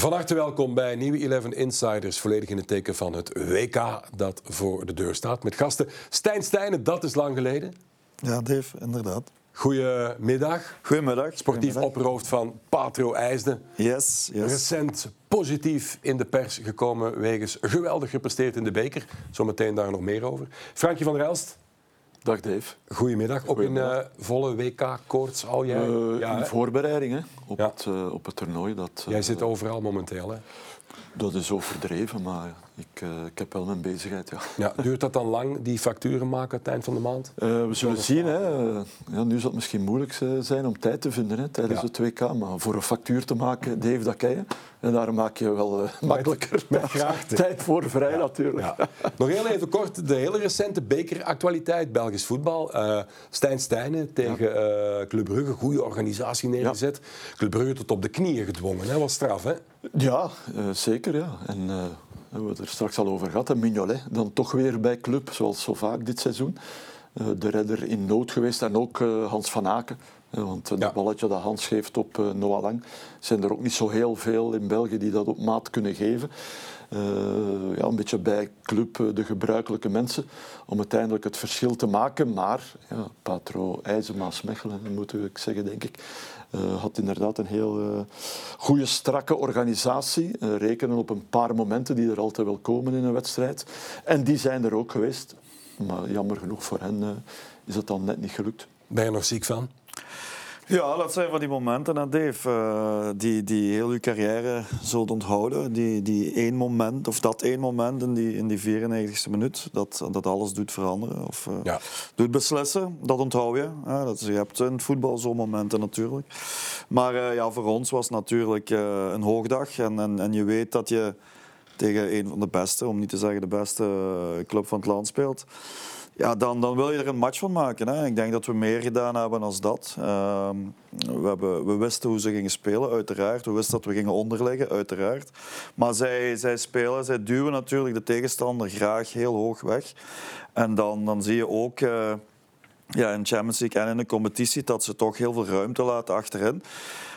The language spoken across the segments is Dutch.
Van harte welkom bij Nieuwe 11 Insiders, volledig in het teken van het WK dat voor de deur staat. Met gasten Stijn Stijnen, dat is lang geleden. Ja, Dave, inderdaad. Goedemiddag. Goedemiddag. Sportief opperhoofd van Patro IJsden. Yes, yes. Recent positief in de pers gekomen wegens geweldig gepresteerd in de beker. Zometeen daar nog meer over. Frankje van der Elst. Dag Dave. Goedemiddag. Ook in uh, volle WK-koorts al jij? Uh, ja, in voorbereiding hè, op, Ja. het, uh, op het toernooi. Dat, Jij zit overal momenteel. Hè? dat is overdreven, maar ik, ik heb wel mijn bezigheid. Ja. Ja, duurt dat dan lang, die facturen maken aan het eind van de maand? we zullen zien. Hè. Ja, nu zal het misschien moeilijk zijn om tijd te vinden hè, tijdens Ja. het WK. Maar voor een factuur te maken, Dave, dat je. En daar maak je wel makkelijker met tijd voor vrij natuurlijk. Ja. Nog heel even kort, de hele recente bekeractualiteit, Belgisch voetbal. Eh Stijn Stijnen tegen eh, Club Brugge, goede organisatie neergezet. Club Brugge tot op de knieën gedwongen, hè? was straf hè? Ja, eh, zeker. Ja. En eh, we hebben het er straks al over gehad. En Mignolet dan toch weer bij club, zoals zo vaak dit seizoen. Eh, de redder in nood geweest en ook eh, Hans van Aken. Want Ja. dat balletje dat Hans geeft op eh, Noah Lang, zijn er ook niet zo heel veel in België die dat op maat kunnen geven. Ja, een beetje bij club de gebruikelijke mensen om uiteindelijk het verschil te maken. Maar ja, Patro IJzemaas Mechelen, moet ik zeggen, denk ik, had inderdaad een heel eh goede, strakke organisatie. Eh, rekenen op een paar momenten die er altijd wel komen in een wedstrijd. En die zijn er ook geweest. Maar jammer genoeg voor hen eh, is het dan net niet gelukt. Ben je nog ziek van? Ja, dat zijn van die momenten, hè, Dave, eh, die, die heel je carrière zult onthouden. Die, die één moment, of dat één moment in die, in die 94e minuut, dat, dat alles doet veranderen of eh, Ja. doet beslissen. Dat onthoud je. Hè. Dat, je hebt in het voetbal zo'n momenten natuurlijk. Maar eh, ja, voor ons was het natuurlijk een hoogdag. En, en, en je weet dat je tegen een van de beste, om niet te zeggen de beste club van het land speelt. Ja, dan, dan wil je er een match van maken. Hè. Ik denk dat we meer gedaan hebben dan dat. Ehm, we, hebben, we wisten hoe ze gingen spelen, uiteraard. We wisten dat we gingen onderleggen, uiteraard. Maar zij, zij spelen, zij duwen natuurlijk de tegenstander graag heel hoog weg. En dan, dan zie je ook eh, ja, in Champions League en in de competitie dat ze toch heel veel ruimte laten achterin.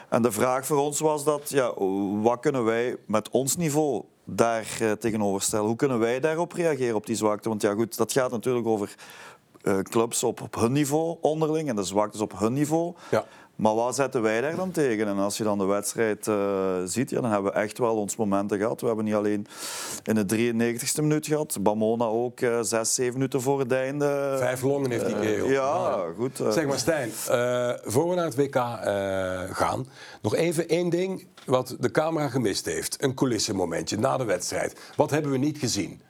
En de vraag voor ons was dat, ja, wat kunnen wij met ons niveau daar eh, tegenover stellen? Hoe kunnen wij daarop reageren, op die zwakte? Want ja, goed, dat gaat natuurlijk over eh, clubs op, op hun niveau onderling en de zwaktes op hun niveau. Ja. Maar wat zetten wij daar dan tegen? En als je dan de wedstrijd eh, ziet, ja, dan hebben we echt wel ons momenten gehad. We hebben niet alleen in de 93ste minuut gehad, Bamona ook eh, zes, zeven minuten voor het einde. Vijf longen heeft die kerel. Ja, goed. eh. Zeg maar Stijn, eh, voor we naar het WK eh, gaan, nog even één ding wat de camera gemist heeft. Een coulissenmomentje na de wedstrijd. Wat hebben we niet gezien?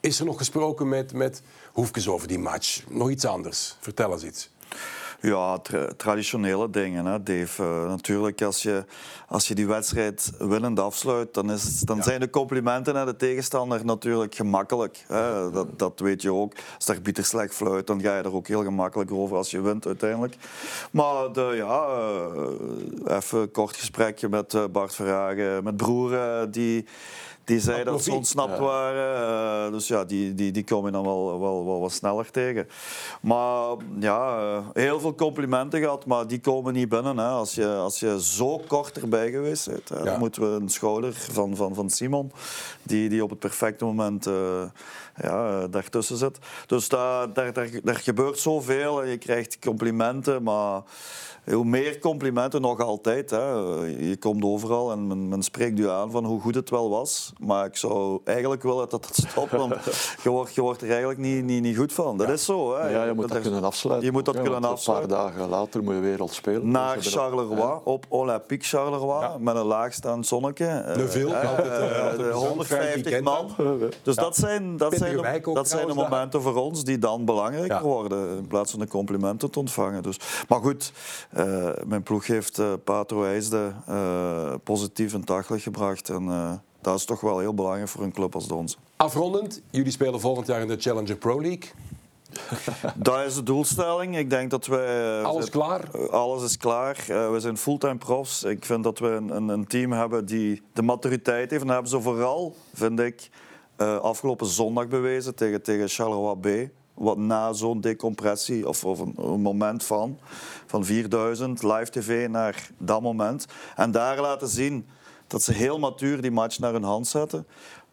Is er nog gesproken met, met Hoefkes over die match? Nog iets anders? Vertel eens iets. Ja, tra- traditionele dingen, hè, Dave. Eh, natuurlijk, als je, als je die wedstrijd winnend afsluit, dan, is, dan zijn de complimenten naar de tegenstander natuurlijk gemakkelijk. Hè. Dat, dat weet je ook. Als de arbiter slecht fluit, dan ga je er ook heel gemakkelijk over als je wint uiteindelijk. Maar de, ja, eh, even een kort gesprekje met eh, Bart Verhagen, met Broer, eh, die... Die zei dat ze ontsnapt waren. eh, dus ja, die, die, die kom je dan wel, wel, wel wat sneller tegen. Maar ja, eh, heel veel complimenten gehad, maar die komen niet binnen. Hè. Als, je, als je zo kort erbij geweest bent, hè, dan moeten we een schouder van, van, van Simon, die, die op het perfecte moment eh, ja, daartussen zit. Dus daar, daar, daar, daar gebeurt zoveel en je krijgt complimenten, maar hoe meer complimenten nog altijd. Hè. Je komt overal en men, men spreekt u aan van hoe goed het wel was. Maar ik zou eigenlijk willen dat dat stopt, want je wordt, je wordt er eigenlijk niet, niet, niet goed van. Dat is zo. Hè. Ja, je moet dat er- kunnen afsluiten. Je moet dat kunnen afsluiten. Een paar dagen later moet je weer al spelen. Naar Dus dat- Charleroi, op Olympique Charleroi, Ja. met een laagstaand zonnetje. Eh, altijd, de plezant. 150 Frankie man. Dus dat zijn, dat zijn, de, dat zijn de momenten voor ons die dan belangrijker Ja. worden, in plaats van de complimenten te ontvangen. Dus, maar goed, eh, mijn ploeg heeft eh Patro IJsde eh, positief in het daglicht gebracht. En eh, dat is toch wel heel belangrijk voor een club als de onze. Afrondend, jullie spelen volgend jaar in de Challenger Pro League. Dat is de doelstelling. Ik denk dat wij... Alles klaar? Uh, Alles is klaar. Uh, we zijn fulltime profs. Ik vind dat we een, een, een team hebben die de maturiteit heeft. En dat hebben ze vooral, vind ik, uh, afgelopen zondag bewezen tegen, tegen Charleroi B. Wat na zo'n decompressie, of, of een, een, moment van, van 4000 live tv naar dat moment. En daar laten zien dat ze heel matuur die match naar hun hand zetten,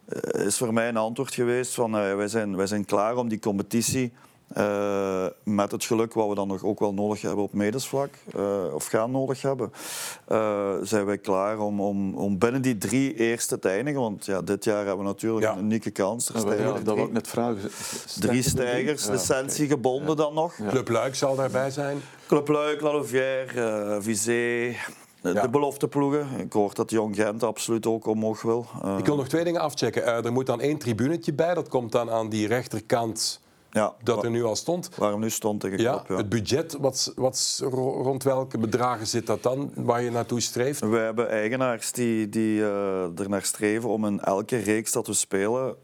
eh, is voor mij een antwoord geweest van eh, wij, zijn, wij zijn klaar om die competitie uh, met het geluk wat we dan nog ook wel nodig hebben op medesvlak, uh, of gaan nodig hebben, uh, zijn wij klaar om, om, om binnen die drie eerste te eindigen. Want ja, dit jaar hebben we natuurlijk ja. een unieke kans. Er ja, ja, dat wil ik net vragen. Drie stijgers, licentie gebonden dan nog. Club Luik zal daarbij zijn. Club Luik, La Louvière, Vizé, de, ja. de belofteploegen. Ik hoor dat Jong Gent absoluut ook omhoog wil. Uh, ik wil nog twee dingen afchecken. Uh, er moet dan één tribunetje bij. Dat komt dan aan die rechterkant ja, dat er nu al stond. Waarom nu stond, ik. Ja, op, ja. Het budget, wat, wat, rond welke bedragen zit dat dan, waar je naartoe streeft? We hebben eigenaars die, die uh, er naar streven om in elke reeks dat we spelen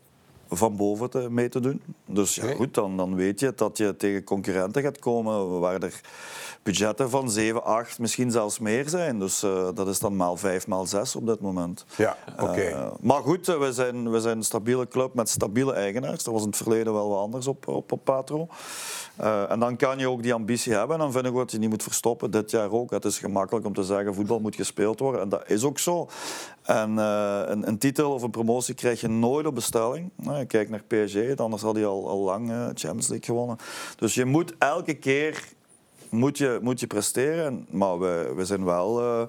van boven te, mee te doen. Dus ja, goed, dan, dan weet je dat je tegen concurrenten gaat komen waar er budgetten van 7, 8, misschien zelfs meer zijn. Dus uh, dat is dan maal 5, maal 6 op dit moment. Ja, oké. Okay. Uh, maar goed, we zijn, we zijn een stabiele club met stabiele eigenaars. Dat was in het verleden wel wat anders op, op, op Patro. Uh, en dan kan je ook die ambitie hebben. En dan vind ik dat je niet moet verstoppen. Dit jaar ook. Het is gemakkelijk om te zeggen voetbal moet gespeeld worden. En dat is ook zo. En een, een, titel of een promotie krijg je nooit op bestelling. Kijk naar PSG, anders had hij al, al lang Champions League gewonnen. Dus je moet elke keer moet je, moet je presteren. Maar we, we zijn wel uh,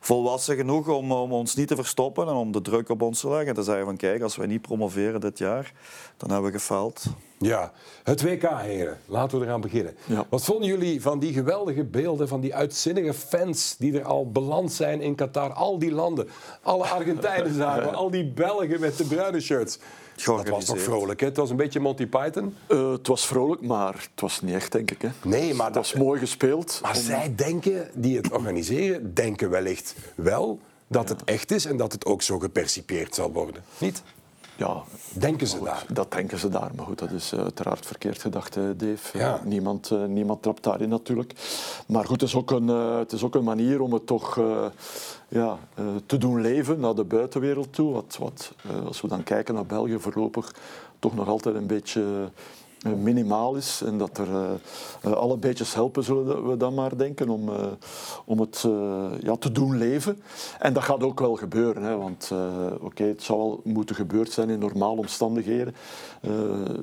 volwassen genoeg om, om ons niet te verstoppen en om de druk op ons te leggen. En te zeggen van kijk, als wij niet promoveren dit jaar, dan hebben we gefaald. Ja, het WK, heren. Laten we eraan beginnen. Ja. Wat vonden jullie van die geweldige beelden van die uitzinnige fans die er al beland zijn in Qatar? Al die landen, alle Argentijnen zagen, al die Belgen met de bruine shirts. Dat was toch vrolijk, hè? Het was een beetje Monty Python. Uh, het was vrolijk, maar het was niet echt, denk ik. Hè? Nee, maar het was mooi gespeeld. Maar om... zij denken, die het organiseren, denken wellicht wel dat ja. het echt is en dat het ook zo gepercipieerd zal worden. Niet? Ja, denken ze goed, daar? Dat denken ze daar, maar goed, dat is uiteraard verkeerd gedacht, Dave. Ja. Niemand, niemand trapt daarin natuurlijk. Maar goed, het is ook een, het is ook een manier om het toch uh, ja, te doen leven naar de buitenwereld toe. Wat, wat als we dan kijken naar België voorlopig toch nog altijd een beetje minimaal is en dat er uh, alle beetjes helpen, zullen we dan maar denken, om, uh, om het uh, ja, te doen leven. En dat gaat ook wel gebeuren, hè, want oké, okay, het zou wel moeten gebeurd zijn in normale omstandigheden. er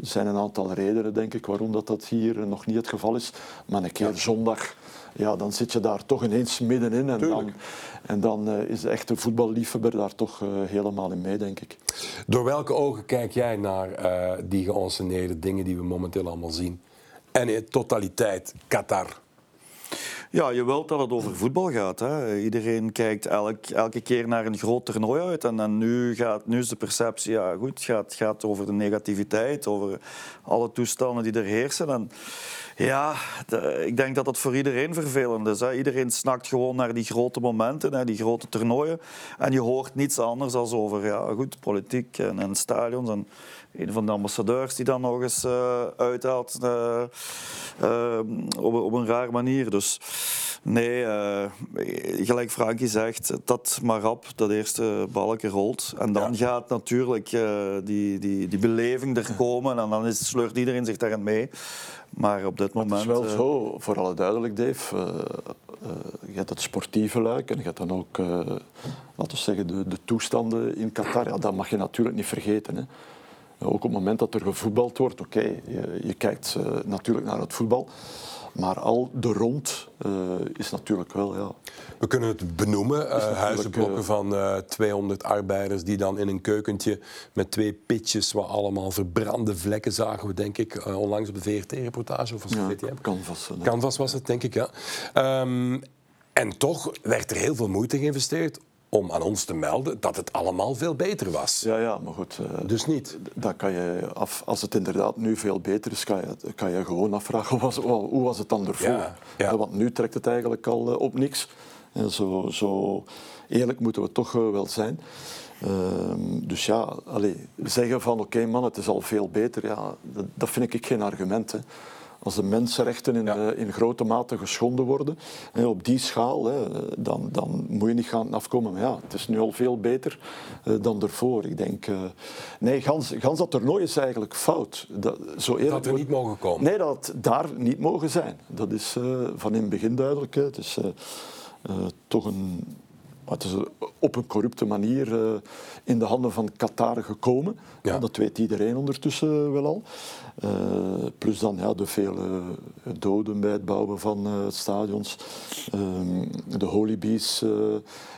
zijn een aantal redenen, denk ik, waarom dat, dat hier nog niet het geval is. Maar een keer zondag ja, dan zit je daar toch ineens middenin. En dan, en dan uh, is de echte voetballiefhebber daar toch uh, helemaal in mee, denk ik. Door welke ogen kijk jij naar uh, die geanceneerde dingen die we momenteel allemaal zien? En in totaliteit Qatar. Ja, je wilt dat het over voetbal gaat. Hè. Iedereen kijkt elk, elke keer naar een groot toernooi uit. En, en nu, gaat, nu is de perceptie, ja goed, het gaat, gaat over de negativiteit, over alle toestanden die er heersen. En, ja, ik denk dat dat voor iedereen vervelend is. Hè. Iedereen snakt gewoon naar die grote momenten, hè, die grote toernooien. En je hoort niets anders dan over ja, goed, politiek en, en stadions. En een van de ambassadeurs die dan nog eens uh, uithaalt uh, uh, op, op, een raar manier. Dus nee, gelijk Frankie zegt, dat maar rap dat eerste balken rolt. En dan ja. gaat natuurlijk die, die, die beleving er komen en dan is, sleurt iedereen zich daarin mee. Maar op dit moment... Het is wel zo, voor alle duidelijk Dave, je hebt het sportieve luik en je hebt dan ook, laten we zeggen, de, de toestanden in Qatar. Ja, dat mag je natuurlijk niet vergeten. Hè. Ook op het moment dat er gevoetbald wordt, oké, okay, je, je, kijkt uh, natuurlijk naar het voetbal. Maar al de rond uh, is natuurlijk wel, ja. We kunnen het benoemen. Uh, huizenblokken van 200 arbeiders die dan in een keukentje met twee pitjes, waar allemaal verbrande vlekken zagen we, denk ik, onlangs op de VRT-reportage of was het ja? Canvas. Canvas was het, denk ik, ja. Um, en toch werd er heel veel moeite geïnvesteerd om aan ons te melden dat het allemaal veel beter was. Ja, ja maar goed. Uh, dus niet. Dan kan je af, als het inderdaad nu veel beter is, kan je, kan je gewoon afvragen hoe was, hoe was het dan ervoor? Ja, ja. Want nu trekt het eigenlijk al uh, op niks. En zo, zo eerlijk moeten we toch wel zijn. Ehm, dus ja, allez, zeggen van oké okay, man, het is al veel beter, ja, dat, dat vind ik geen argument. Hè als de mensenrechten in, ja. in grote mate geschonden worden, hè, op die schaal, hè, dan, dan moet je niet gaan afkomen. Maar ja, het is nu al veel beter uh, dan ervoor. Ik denk, uh, nee, gans, gans dat toernooi is eigenlijk fout. Dat, zo eerlijk dat er niet mogen komen? Nee, dat daar niet mogen zijn. Dat is van in het begin duidelijk. Hè. Het is toch een Maar het is op een corrupte manier uh, in de handen van Qatar gekomen. Ja. dat weet iedereen ondertussen wel al. Uh, plus dan ja, de vele doden bij het bouwen van uh, stadions. Ehm, de holibies.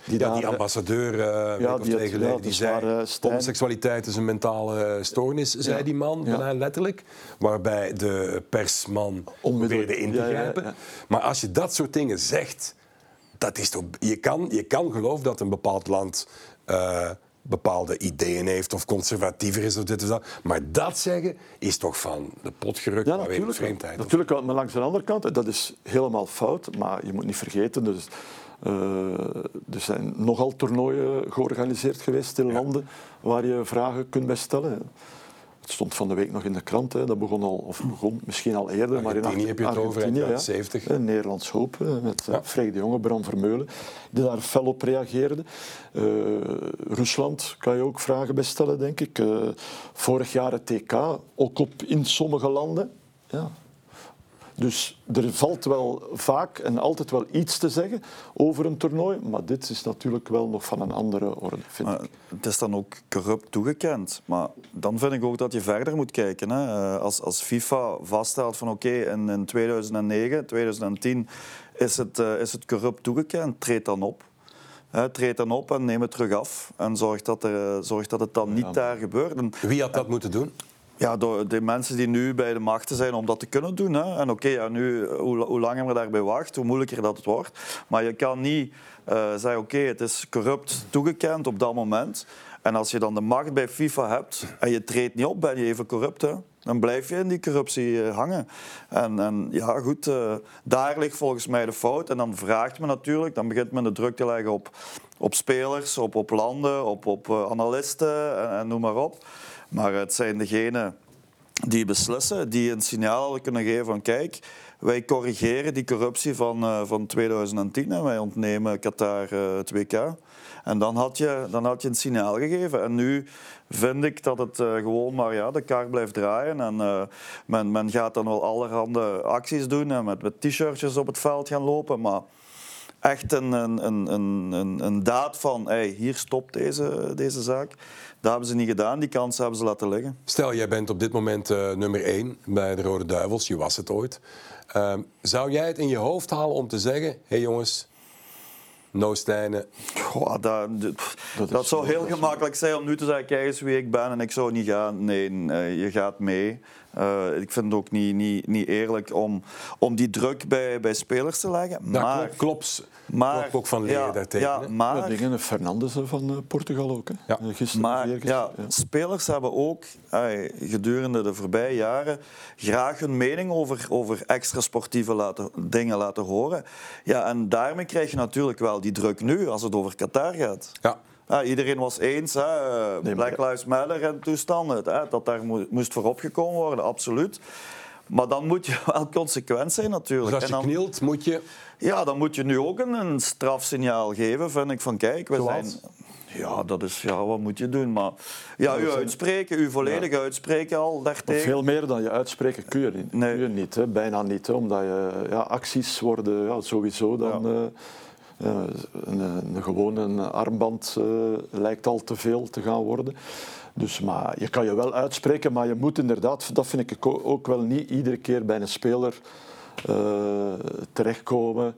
die, ja, die ambassadeur ja, die, het, geleden, die zei homoseksualiteit is een mentale stoornis, zei die man, bijna letterlijk. Waarbij de persman probeerde in te grijpen. Maar als je dat soort dingen zegt dat is toch, je, kan, je kan geloven dat een bepaald land uh, bepaalde ideeën heeft of conservatiever is of dit of dat. Maar dat zeggen is toch van de pot gerukt, ja, natuurlijk, vreemdheid. Natuurlijk, maar langs de andere kant, dat is helemaal fout. Maar je moet niet vergeten, dus, uh, er zijn nogal toernooien georganiseerd geweest in landen waar je vragen kunt bij stellen. Het stond van de week nog in de krant. Hè. Dat begon al, of begon misschien al eerder. maar in heb je het over, in ja. 70. Nederlands Hoop, met ja. Freek de Jonge, Bram Vermeulen, die daar fel op reageerde. Uh, Rusland kan je ook vragen bij stellen, denk ik. Uh, vorig jaar het TK, ook op in sommige landen. Ja, dus er valt wel vaak en altijd wel iets te zeggen over een toernooi, maar dit is natuurlijk wel nog van een andere orde. Vind ik. Het is dan ook corrupt toegekend, maar dan vind ik ook dat je verder moet kijken. Hè. Eh, als, als FIFA vaststelt van oké, in, in 2009, 2010 is het, uh, is het corrupt toegekend, treed dan op. He, treed dan op en neem het terug af. En zorg dat, er, zorg dat het dan niet daar gebeurt. Wie had dat moeten doen? Ja, de mensen die nu bij de machten zijn om dat te kunnen doen. Hè. En oké, ja, nu, hoe, hoe, langer we daarbij wacht, hoe moeilijker dat het wordt. Maar je kan niet uh, zeggen, oké, het is corrupt toegekend op dat moment. En als je dan de macht bij FIFA hebt en je treedt niet op, ben je even corrupt. Dan blijf je in die corruptie uh, hangen. En, en, ja, goed, uh, daar ligt volgens mij de fout. En dan vraagt men natuurlijk, dan begint men de druk te leggen op, op spelers, op, op landen, op, op analisten en, noem maar op. Maar het zijn degenen die beslissen, die een signaal kunnen geven van kijk, wij corrigeren die corruptie van, van 2010 en wij ontnemen Qatar het WK. En dan had, je, dan had je een signaal gegeven. En nu vind ik dat het uh, gewoon maar ja, de kaart blijft draaien. En men, men gaat dan wel allerhande acties doen en met, met t-shirtjes op het veld gaan lopen. Maar echt een, een, een, een, een daad van hey, hier stopt deze, deze zaak. Dat hebben ze niet gedaan, die kans hebben ze laten liggen. Stel, jij bent op dit moment uh, nummer één bij de Rode Duivels, je was het ooit. Uh, zou jij het in je hoofd halen om te zeggen: hé hey jongens, No Stijnen. dat, dat, dat zou heel gemakkelijk zijn om nu te zeggen: kijk eens wie ik ben en ik zou niet gaan. Nee, je gaat mee. Uh, ik vind het ook niet, niet, niet eerlijk om, om die druk bij, bij spelers te leggen. Dat maar, klopt. Maar, ook van leren ja, daartegen. Ja, maar, ja, dingen Fernandes van uh, Portugal ook. Hè. Ja. Uh, gisteren, maar ja, ja, spelers hebben ook ay, gedurende de voorbije jaren graag hun mening over, over extra sportieve laten, dingen laten horen. Ja, en daarmee krijg je natuurlijk wel die druk nu als het over Qatar gaat. Ja. Ja, iedereen was eens, hè, Black Lives Matter en toestanden, hè, dat daar moest voor opgekomen worden, absoluut. Maar dan moet je wel consequent zijn natuurlijk. Dus als je dan, knielt, moet je... Ja, dan moet je nu ook een, een strafsignaal geven, vind ik, van kijk, we zijn... Ja, dat is, ja, wat moet je doen? Maar ja, u uitspreken, u volledig ja. uitspreken al daartegen. Veel meer dan je uitspreken kun je niet. Nee. Kun je niet hè? bijna niet. Hè? Omdat je, ja, acties worden ja, sowieso dan... Ja. Uh, een, een gewone armband uh, lijkt al te veel te gaan worden. Dus, maar je kan je wel uitspreken, maar je moet inderdaad, dat vind ik ook wel niet iedere keer bij een speler uh, terechtkomen.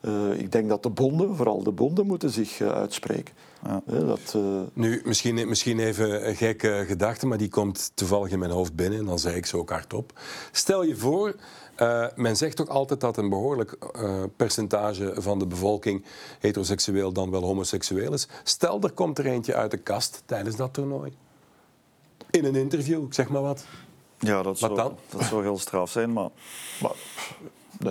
Uh, ik denk dat de bonden, vooral de bonden, moeten zich uh, uitspreken. Ja. dat, Nu, misschien, misschien even een gekke gedachte, maar die komt toevallig in mijn hoofd binnen en dan zeg ik ze ook hardop. Stel je voor, men zegt toch altijd dat een behoorlijk percentage van de bevolking heteroseksueel dan wel homoseksueel is. Stel, er komt er eentje uit de kast tijdens dat toernooi. In een interview, zeg maar wat. Ja, dat zou, dat zou heel straf zijn, maar... maar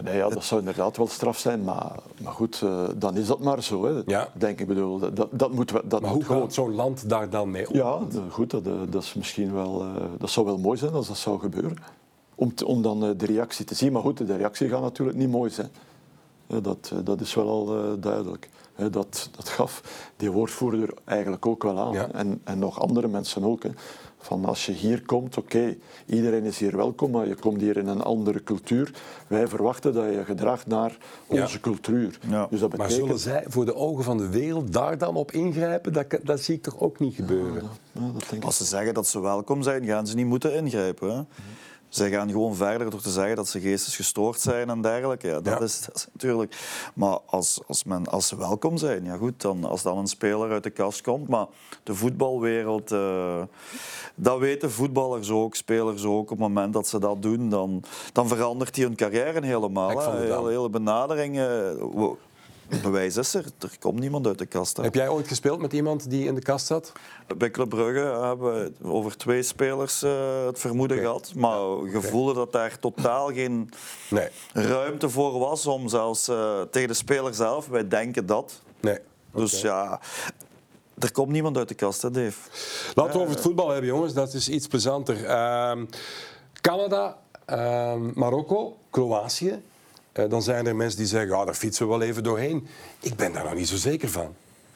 nee, ja, dat zou inderdaad wel straf zijn, maar, maar goed, uh, dan is dat maar zo. Hè. Ja. Denk ik bedoel, dat, dat moet dat Maar hoe gaat zo'n land daar dan mee om? Ja, goed, dat, eh, dat, is misschien wel, uh, dat zou wel mooi zijn als dat zou gebeuren. Om, te, om dan de reactie te zien. Maar goed, de reactie gaat natuurlijk niet mooi zijn. Hè, Dat, eh, dat is wel al eh, duidelijk. Hè, Dat, dat gaf die woordvoerder eigenlijk ook wel aan. Ja. En, en nog andere mensen ook. Hè. Van als je hier komt, oké, iedereen is hier welkom, maar je komt hier in een andere cultuur. Wij verwachten dat je je gedraagt naar Ja. onze cultuur. Ja. Dus dat Maar betekent... zullen zij voor de ogen van de wereld daar dan op ingrijpen? Dat, dat zie ik toch ook niet gebeuren? Ja, dat denk ik. Als ze zeggen dat ze welkom zijn, gaan ze niet moeten ingrijpen. Hè? Zij gaan gewoon verder door te zeggen dat ze geestesgestoord zijn en dergelijke. Ja, dat, Ja. Is, dat is natuurlijk. Maar als, als, men, als ze welkom zijn, ja goed, dan, als dan een speler uit de kast komt. Maar de voetbalwereld, eh, dat weten voetballers ook, spelers ook. Op het moment dat ze dat doen, dan, dan verandert die hun carrière helemaal. Hele, hele benadering. eh, bewijs is er. Er komt niemand uit de kast. hè. Heb jij ooit gespeeld met iemand die in de kast zat? Bij Club Brugge hebben we over twee spelers eh, het vermoeden gehad. Maar we dat daar totaal geen Nee. ruimte voor was om zelfs eh, tegen de speler zelf, wij denken dat. nee. Dus ja, er komt niemand uit de kast, hè Dave. Laten we over het voetbal hebben, jongens. Dat is iets plezanter. Ehm, Canada, ehm, Marokko, Kroatië. Eh, dan zijn er mensen die zeggen, ah, daar fietsen we wel even doorheen. Ik ben daar nog niet zo zeker van.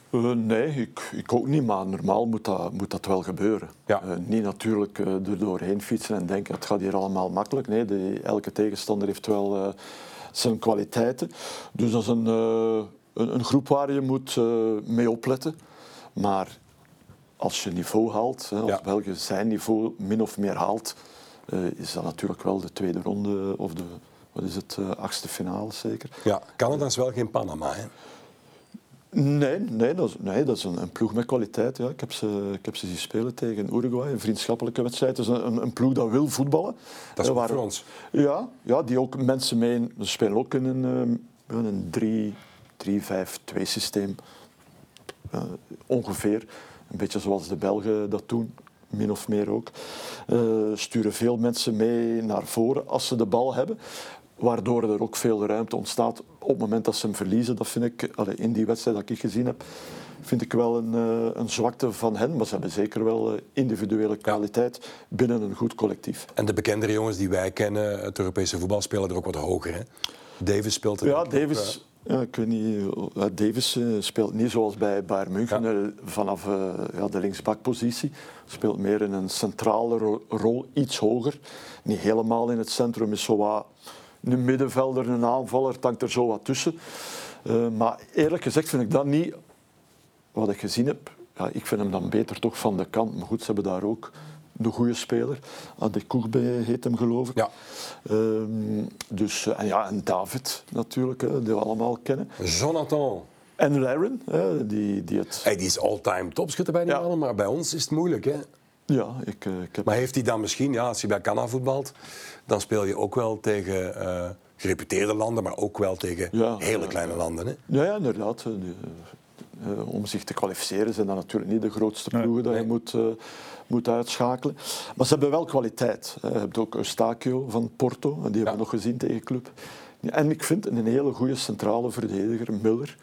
Eh, nee, ik, ik ook niet, maar normaal moet dat, moet dat wel gebeuren. Ja. Eh, niet natuurlijk er doorheen fietsen en denken het gaat hier allemaal makkelijk. Nee, de, elke tegenstander heeft wel zijn kwaliteiten. Dus dat is een, een, een groep waar je moet mee opletten. Maar als je niveau haalt, hè, als Ja. België zijn niveau min of meer haalt, is dat natuurlijk wel de tweede ronde of de wat is het, eh, achtste finale zeker. Ja, Canada is wel geen Panama, hè? Nee, nee, dat is, nee, dat is een, een ploeg met kwaliteit. Ja. Ik, heb ze, ik heb ze zien spelen tegen Uruguay, een vriendschappelijke wedstrijd. Het is een, een, ploeg dat wil voetballen. Dat is Eh, voor ons. Ja, ja, die ook mensen mee... Ze spelen ook in een, eh, een 3-5-2 systeem. Eh, ongeveer. Een beetje zoals de Belgen dat doen, min of meer ook. Eh, sturen veel mensen mee naar voren als ze de bal hebben. Waardoor er ook veel ruimte ontstaat op het moment dat ze hem verliezen. Dat vind ik, allee, in die wedstrijd dat ik gezien heb, vind ik wel een, eh, een zwakte van hen. Maar ze hebben zeker wel eh, individuele kwaliteit binnen een goed collectief. En de bekendere jongens die wij kennen, het Europese voetbal, spelen er ook wat hoger, hè? Davis speelt er Ja, Davis, ja, ik weet niet, eh, Davis eh, speelt niet zoals bij Bayern München Ja. eh, vanaf eh, ja, de linksbakpositie. Speelt meer in een centrale ro- rol, iets hoger. Niet helemaal in het centrum, is zo wat een middenvelder, een aanvaller, het hangt er zo wat tussen. Eh, maar eerlijk gezegd vind ik dat niet wat ik gezien heb. Ja, ik vind hem dan beter toch van de kant. Maar goed, ze hebben daar ook een goede speler. Adekourbe heet hem, geloof ik. Ja. Ehm, dus, eh, en, ja, en David natuurlijk, die we allemaal kennen. Jonathan. En Laren, die, die het... Hey, die is all-time topschutter bij Ja. mannen, maar bij ons is het moeilijk, hè? Ja, ik, eh, ik heb... Maar heeft hij dan misschien, ja, als je bij Canada voetbalt, dan speel je ook wel tegen eh, gereputeerde landen, maar ook wel tegen Ja, hele ja, kleine landen, hè? Ja, ja inderdaad. eh, om zich te kwalificeren zijn dat natuurlijk niet de grootste ploegen dat je nee. moet, eh, moet uitschakelen. Maar ze hebben wel kwaliteit. Je hebt ook Eustachio van Porto, en die hebben we nog gezien tegen Club. En ik vind een hele goede centrale verdediger, Muller.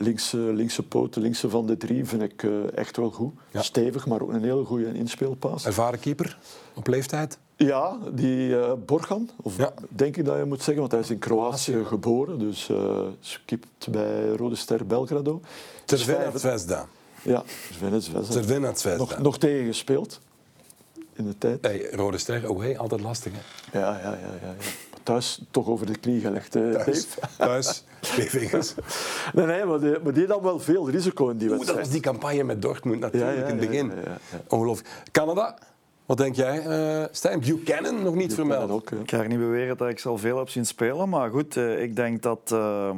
Linkse, linkse poten, linkse van de drie, vind ik eh, echt wel goed. Ja. Stevig, maar ook een hele goede inspeelpaas. Ervaren keeper op leeftijd. Ja, die eh, Borgan, of Ja. denk ik dat je moet zeggen, want hij is in Kroatië geboren. Dus eh skipt bij Rode Ster Belgrado. Cervena Zvezda. Ja, Zvezda. Cervena Zvezda. Nog, nog tegen gespeeld in de tijd. Hey, Rode Ster, oh hey, altijd lastig, hè? Ja, ja, ja, ja, ja. Thuis toch over de knie gelegd, hè, Thuis, Dave? thuis twee vingers. Nee, nee, maar die, maar die nam wel veel risico in die Oeh, dat wedstrijd. was die campagne met Dortmund natuurlijk Ja, ja, in het begin. ja, ja, ja. Ongelooflijk. Canada, wat denk jij, eh Stijn? Buchanan nog niet Die vermeld. ook. Ik ga niet beweren dat ik ze al veel heb zien spelen, maar goed, eh, ik denk dat, eh,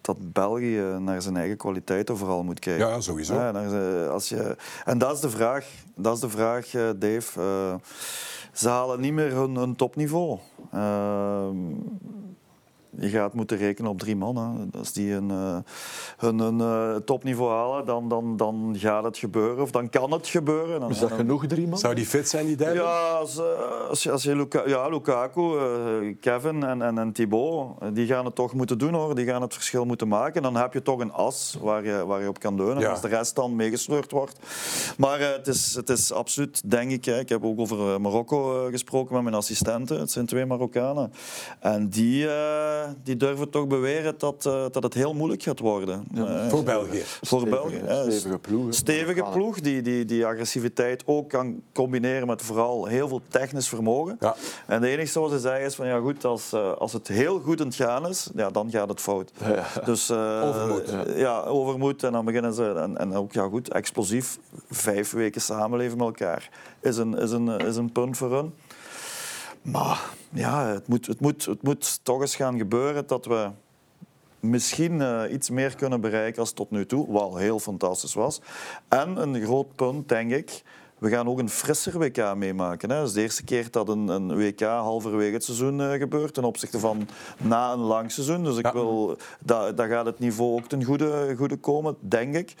dat België naar zijn eigen kwaliteiten vooral moet kijken. Ja, sowieso. Ja, als je, en dat is de vraag, dat is de vraag eh, Dave. Ze halen niet meer hun, hun topniveau. Ehm, je gaat moeten rekenen op drie man. Hè. Als die een, eh, hun, hun eh, topniveau halen, dan, dan, dan gaat het gebeuren. Of dan kan het gebeuren. Dan- Is dat dan- genoeg, drie man? Zou die fit zijn, die derde? ja, als, eh, als je, als je Luka, ja, Lukaku, eh, Kevin en, en, en Thibaut, eh, die gaan het toch moeten doen hoor. Die gaan het verschil moeten maken. Dan heb je toch een as waar je, waar je op kan leunen. Ja. Als de rest dan meegesleurd wordt. Maar eh, het, is, het is absoluut, denk ik. Hè, ik heb ook over eh, Marokko eh, gesproken met mijn assistenten. Het zijn twee Marokkanen. En die, eh, eh, die durven toch beweren dat, eh, dat het heel moeilijk gaat worden. Eh, Voor België. voor Stevige- België. hè. stevige ploeg. Stevige ploeg die, die die agressiviteit ook kan combineren met vooral heel veel technisch vermogen. Ja. En het enige wat ze zeggen is van ja goed, als, eh, als het heel goed aan het gaan is, ja, dan gaat het fout. Dus, eh, Overmoed. Ja. overmoed. En dan beginnen ze, en, en ook ja goed, explosief, vijf weken samenleven met elkaar is een, is een, is een punt voor hun. Maar ja, het moet, het, moet, het moet toch eens gaan gebeuren dat we misschien eh, iets meer kunnen bereiken als tot nu toe, wat heel fantastisch was. En een groot punt, denk ik, we gaan ook een frisser WK meemaken. Hè. Dat is de eerste keer dat een, een WK halverwege het seizoen eh, gebeurt ten opzichte van na een lang seizoen. Dus ik Ja. wil, dat, dat gaat het niveau ook ten goede, goede komen, denk ik.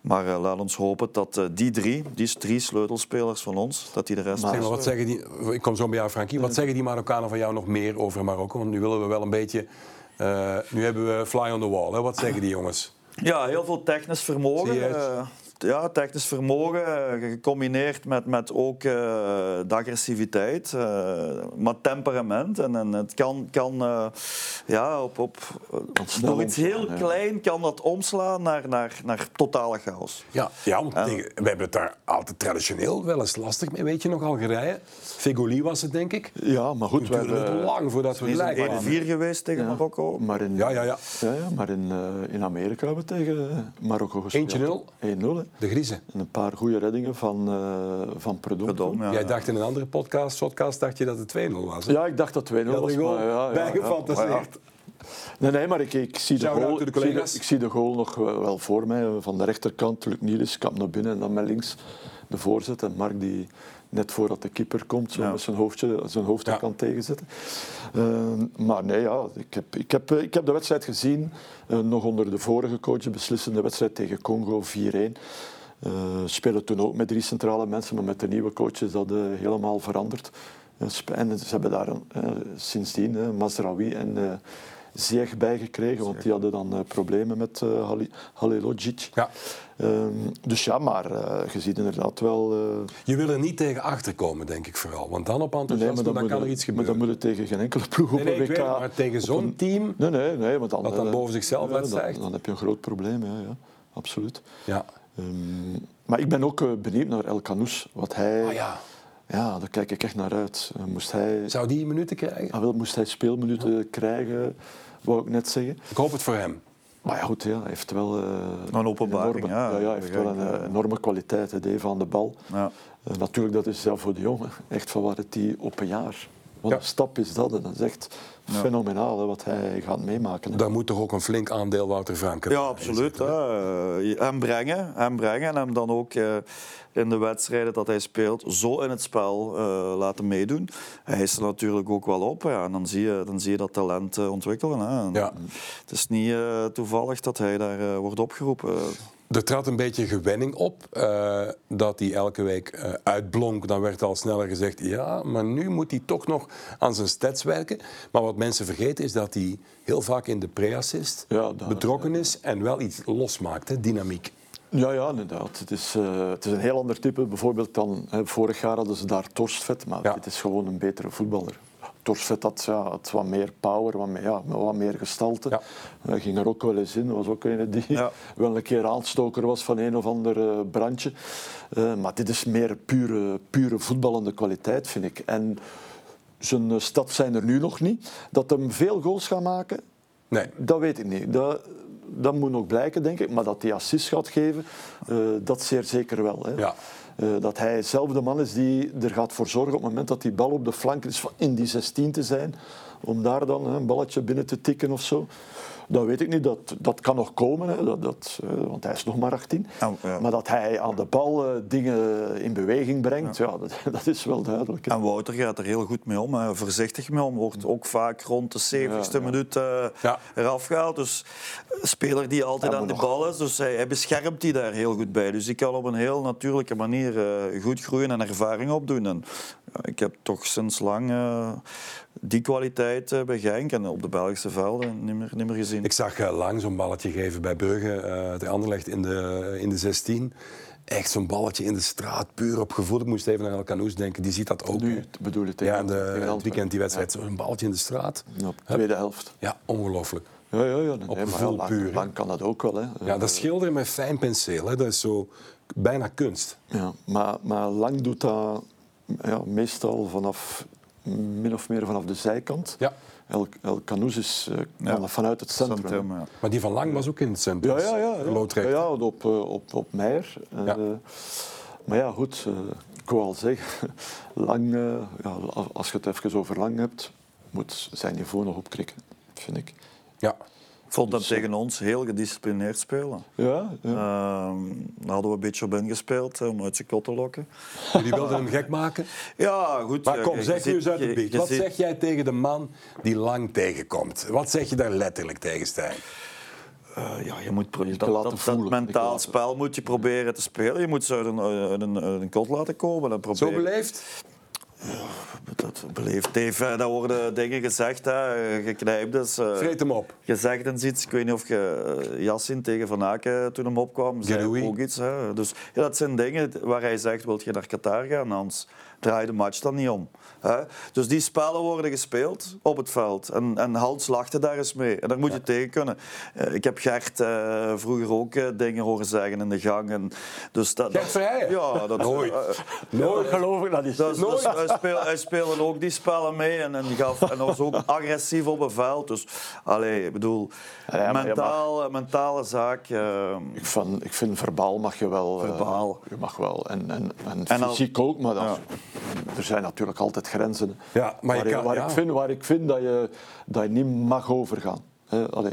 Maar eh, laat ons hopen dat eh, die drie, die drie sleutelspelers van ons, dat die de rest... Zeg maar, wat zeggen die, ik kom zo bij jou, Frankie. Wat zeggen die Marokkanen van jou nog meer over Marokko? Want nu willen we wel een beetje... nu hebben we fly on the wall. Hè? Wat zeggen die jongens? Ja, heel veel technisch vermogen. Ja, technisch vermogen, eh, gecombineerd met, met ook eh, de agressiviteit, eh, maar temperament. En, en het kan, kan eh, ja, op, op door iets heel ja. klein kan dat omslaan naar, naar, naar totale chaos. Ja, ja want we hebben het daar altijd traditioneel wel eens lastig mee. Weet je nog, Algerije? Fegoli was het, denk ik. Ja, maar goed, we hebben... het lang voordat we waren. 1-4 geweest tegen Ja, Marokko. Maar in, Ja, ja, ja. ja, ja, maar in, in Amerika hebben we tegen Marokko gespeeld. 1-0. 1-0. De Griezen. En een paar goede reddingen van, uh, van Predom. Predom, ja. Jij dacht in een andere podcast, podcast dacht je dat het 2-0 was. hè? Ja, ik dacht dat 2-0 Je had was. maar ja, ja, bijgefantaseerd. ja. Nee, nee, maar ik, ik, zie, de goal, ik, zie de, ik zie de goal nog wel, wel voor mij. Van de rechterkant, Luc Niels, kap naar binnen en dan met links de voorzet. En Mark die net voordat de keeper komt, zo Ja. met zijn, hoofdje, zijn hoofd Ja. kan tegenzetten. Ehm, maar nee, ja, ik, heb, ik, heb, ik heb de wedstrijd gezien, eh, nog onder de vorige coach, beslissende wedstrijd tegen Congo 4-1. Eh spelen toen ook met drie centrale mensen, maar met de nieuwe coach is dat eh, helemaal veranderd. En ze hebben daar sindsdien Mazraoui en eh Ziyech bij gekregen, want die hadden dan eh, problemen met eh Halilodzic. Ja. Ehm, dus ja, maar eh, je ziet inderdaad wel... Je wil er niet tegen achter komen, denk ik vooral. Want dan op enthousiasme, dan, moet kan er iets Maar dan gebeuren. moet je tegen geen enkele ploeg op Nee, nee, een WK... weet het, maar tegen op zo'n een- team... Nee, nee, nee. Want dan, Dat dan boven zichzelf ja. Dan, dan heb je een groot probleem, ja, ja. absoluut. Ja. Ehm, maar ik ben ook benieuwd naar El Canous. Wat hij... Ah, ja. Ja, daar kijk ik echt naar uit. Eh, moest, hij, Zou die minuten krijgen? ah, wel, moest hij speelminuten krijgen, wou ik net zeggen. Ik hoop het voor hem. Maar ja, goed, ja, hij heeft wel... eh, Een openbaring, enorme, ja. ja, hij heeft wel een eh, enorme kwaliteit, hè, aan de bal. Ja. Natuurlijk, dat is zelf voor de jongen. Echt van wat het die op een jaar. Wat Ja. een stap is dat. En dat is echt fenomenaal hè, wat hij gaat meemaken. hè. Daar moet toch ook een flink aandeel Wouter Franke Ja, absoluut. zitten, hè? Hem brengen, hem brengen en hem dan ook eh, in de wedstrijden dat hij speelt zo in het spel eh, laten meedoen. Hij is er natuurlijk ook wel op ja, en dan zie je, dan zie je dat talent eh, ontwikkelen. Hè. Ja. Het is niet eh, toevallig dat hij daar eh, wordt opgeroepen. Er trad een beetje gewenning op eh, dat hij elke week eh, uitblonk. Dan werd al sneller gezegd, ja, maar nu moet hij toch nog aan zijn stats werken. Maar wat mensen vergeten is dat hij heel vaak in de pre-assist Ja, betrokken is en wel iets losmaakt, hè, dynamiek. Ja, ja, inderdaad. Het is, eh, het is een heel ander type. Bijvoorbeeld dan, hè, vorig jaar hadden ze daar Torstvet, maar Ja. dit is gewoon een betere voetballer. Torstvet had, ja, had wat meer power, wat meer, ja, wat meer gestalte. Ja. Hij ging er ook wel eens in. was ook een die Ja. wel een keer aanstoker was van een of ander eh, brandje. Eh, maar dit is meer pure, pure voetballende kwaliteit, vind ik. En zijn eh, stats zijn er nu nog niet. Dat hem veel goals gaat maken, Nee, dat weet ik niet. Dat, dat moet nog blijken, denk ik. Maar dat hij assist gaat geven, dat zeer zeker wel. Hè. Ja. Eh, dat hij zelf de man is die er gaat voor zorgen op het moment dat die bal op de flank is, in die 16 te zijn. Om daar dan een balletje binnen te tikken of zo. Dat weet ik niet. Dat, dat kan nog komen, hè. Dat, dat, eh, want hij is nog maar 18. Ja, ja. Maar dat hij aan de bal eh, dingen in beweging brengt, ja. dat, dat is wel duidelijk. hè. En Wouter gaat er heel goed mee om, hè. voorzichtig mee om. Wordt ook vaak rond de 70ste Ja, ja. minuut eh, Ja. eraf gehaald. Dus een speler die altijd aan de nog- bal is, dus hij, hij beschermt die daar heel goed bij. Dus die kan op een heel natuurlijke manier eh, goed groeien en ervaring opdoen. En, ik heb toch sinds lang eh, die kwaliteit eh, bij Genk en op de Belgische velden niet meer, niet meer gezien. ik zag eh, lang zo'n balletje geven bij Brugge, eh de Anderlecht in de, in de 16. echt zo'n balletje in de straat, puur op gevoel. Ik moest even naar El Canoes denken, die ziet dat ook. Nu bedoel je tegen Ja, de, tegen het weekend die wedstrijd, zo'n balletje in de straat. Ja, op de tweede helft. Ja, ongelooflijk. Ja, ja, ja. Nee, Op gevoel lang, puur, lang kan dat ook wel. Hè. Ja, dat schilderen met fijn penseel, hè. dat is zo bijna kunst. Ja, maar, maar lang doet dat ja, meestal vanaf, min of meer vanaf de zijkant. Ja. El, El Canoes is eh, Ja. vanuit het centrum. Centrum, ja. Maar die van Lang was ook in het centrum. Ja, ja, ja. ja. Loodrecht. Ja, op, eh, op, op Meijer. Eh. Maar ja, goed. eh, ik wou al zeggen, lang, ja, als je het even over lang hebt, moet zijn niveau nog opkrikken, vind ik. Ja. Ik vond hem tegen ons heel gedisciplineerd spelen. Ja, ja. Ehm, daar hadden we een beetje op ingespeeld eh, om uit zijn kot te lokken. Jullie wilden hem gek maken. Ja, goed. Maar kom, zeg je nu eens uit de biecht. Wat zit- zeg jij tegen de man die Lang tegenkomt? Wat zeg je daar letterlijk tegen, Stijn? Eh, ja, je moet dat, laten dat, dat voelen. Ik mentaal spel moet je proberen te spelen. Je moet ze uit een, uit een, uit een kot laten komen. En Zo proberen. beleefd? Dat beleefd. Dave, eh, daar worden dingen gezegd. Hè. Geknijpt dus. eh, Vreet hem op. gezegd en iets. Ik weet niet of je uh, Yassin tegen Van Aken toen hem opkwam, zei ook iets. Hè. Dus ja, dat zijn dingen waar hij zegt, wil je naar Qatar gaan? Anders draai de match dan niet om. Hè. Dus die spellen worden gespeeld op het veld. En, en Hans lachte daar eens mee. En daar moet je tegen kunnen. Eh, ik heb Gert eh, vroeger ook eh, dingen horen zeggen in de gang. En dus dat, Gert dat- Verheijen? Ja, dat, Nooit. Nooit. geloof ik dat is. dus, dus hij, speel, hij speelde ook die spellen mee en, en, gaf, en was ook agressief op het veld. Dus, allee, ik bedoel, Ja, mentaal, mentale zaak. eh, Ik, van, ik vind verbaal mag je wel. eh, Verbaal. je mag wel. En, en, en, En al- fysiek ook, maar dat, er zijn natuurlijk altijd grenzen. Ja, maar je waar, kan- waar, ja. ik vind, waar ik vind dat je, dat je niet mag overgaan. Allee,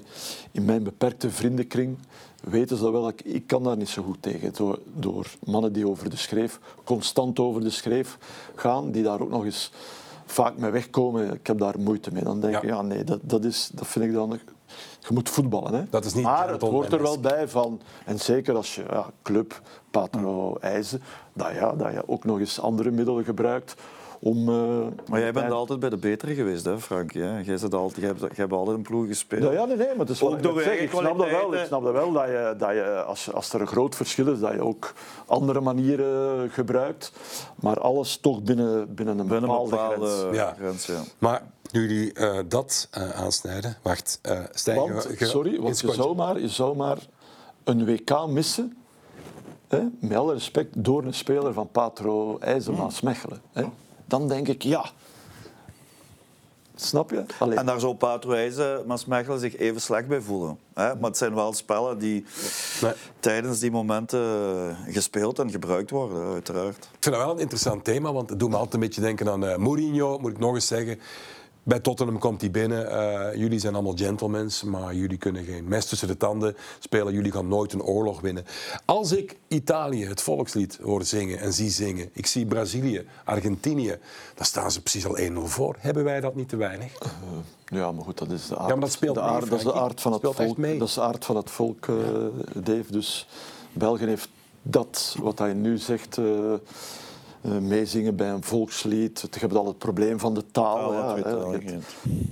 in mijn beperkte vriendenkring weten ze dat wel. Ik, ik kan daar niet zo goed tegen. Door, door mannen die over de schreef, constant over de schreef gaan, die daar ook nog eens vaak mee wegkomen. Ik heb daar moeite mee. Dan denk Ja. ik, ja nee, dat, dat, is, dat vind ik dan... Je moet voetballen. Hè. Dat is niet maar het hoort er wel bij van, en zeker als je ja, club, patro, eisen, dat, ja, dat je ook nog eens andere middelen gebruikt om... eh, maar jij bent altijd bij de betere geweest, hè, Frank? Ja? Jij, zit altijd, jij, hebt, jij hebt altijd een ploeg gespeeld. Ja, ja, nee, nee, maar het is Ook wat ik door eigen Ik snap dat wel. Ik snap dat wel dat je, dat je als, als er een groot verschil is, dat je ook andere manieren gebruikt. Maar alles toch binnen, binnen een Binnen bepaalde, bepaalde grens. Ja. grens. Ja. Maar nu jullie eh, dat eh, aansnijden... Wacht, eh Stijn... Want, ge- ge- sorry, want je zou, maar, je zou maar een WK missen, hè, met alle respect, door een speler van Patro IJzermaas Mechelen. Hè. Dan denk ik, ja. Snap je? Allee. En daar zou Patro Wijze, Maas Mechelen zich even slecht bij voelen. Hè? Maar het zijn wel spellen die Nee. tijdens die momenten gespeeld en gebruikt worden, uiteraard. Ik vind dat wel een interessant thema, want het doet me altijd een beetje denken aan eh, Mourinho, moet ik nog eens zeggen. Bij Tottenham komt hij binnen. Eh, jullie zijn allemaal gentlemen, maar jullie kunnen geen mes tussen de tanden spelen. Jullie gaan nooit een oorlog winnen. Als ik Italië het volkslied hoor zingen en zie zingen, ik zie Brazilië, Argentinië, dan staan ze precies al 1-0 voor. Hebben wij dat niet te weinig? Ja, maar goed, dat is de aard, maar dat speelt de mee, dat is de aard van het volk. mee. Dat is de aard van het volk, eh, Dave. Dus België heeft dat, wat hij nu zegt, eh, eh, meezingen bij een volkslied. Je hebt al het probleem van de taal. Ja, het hebt, geen-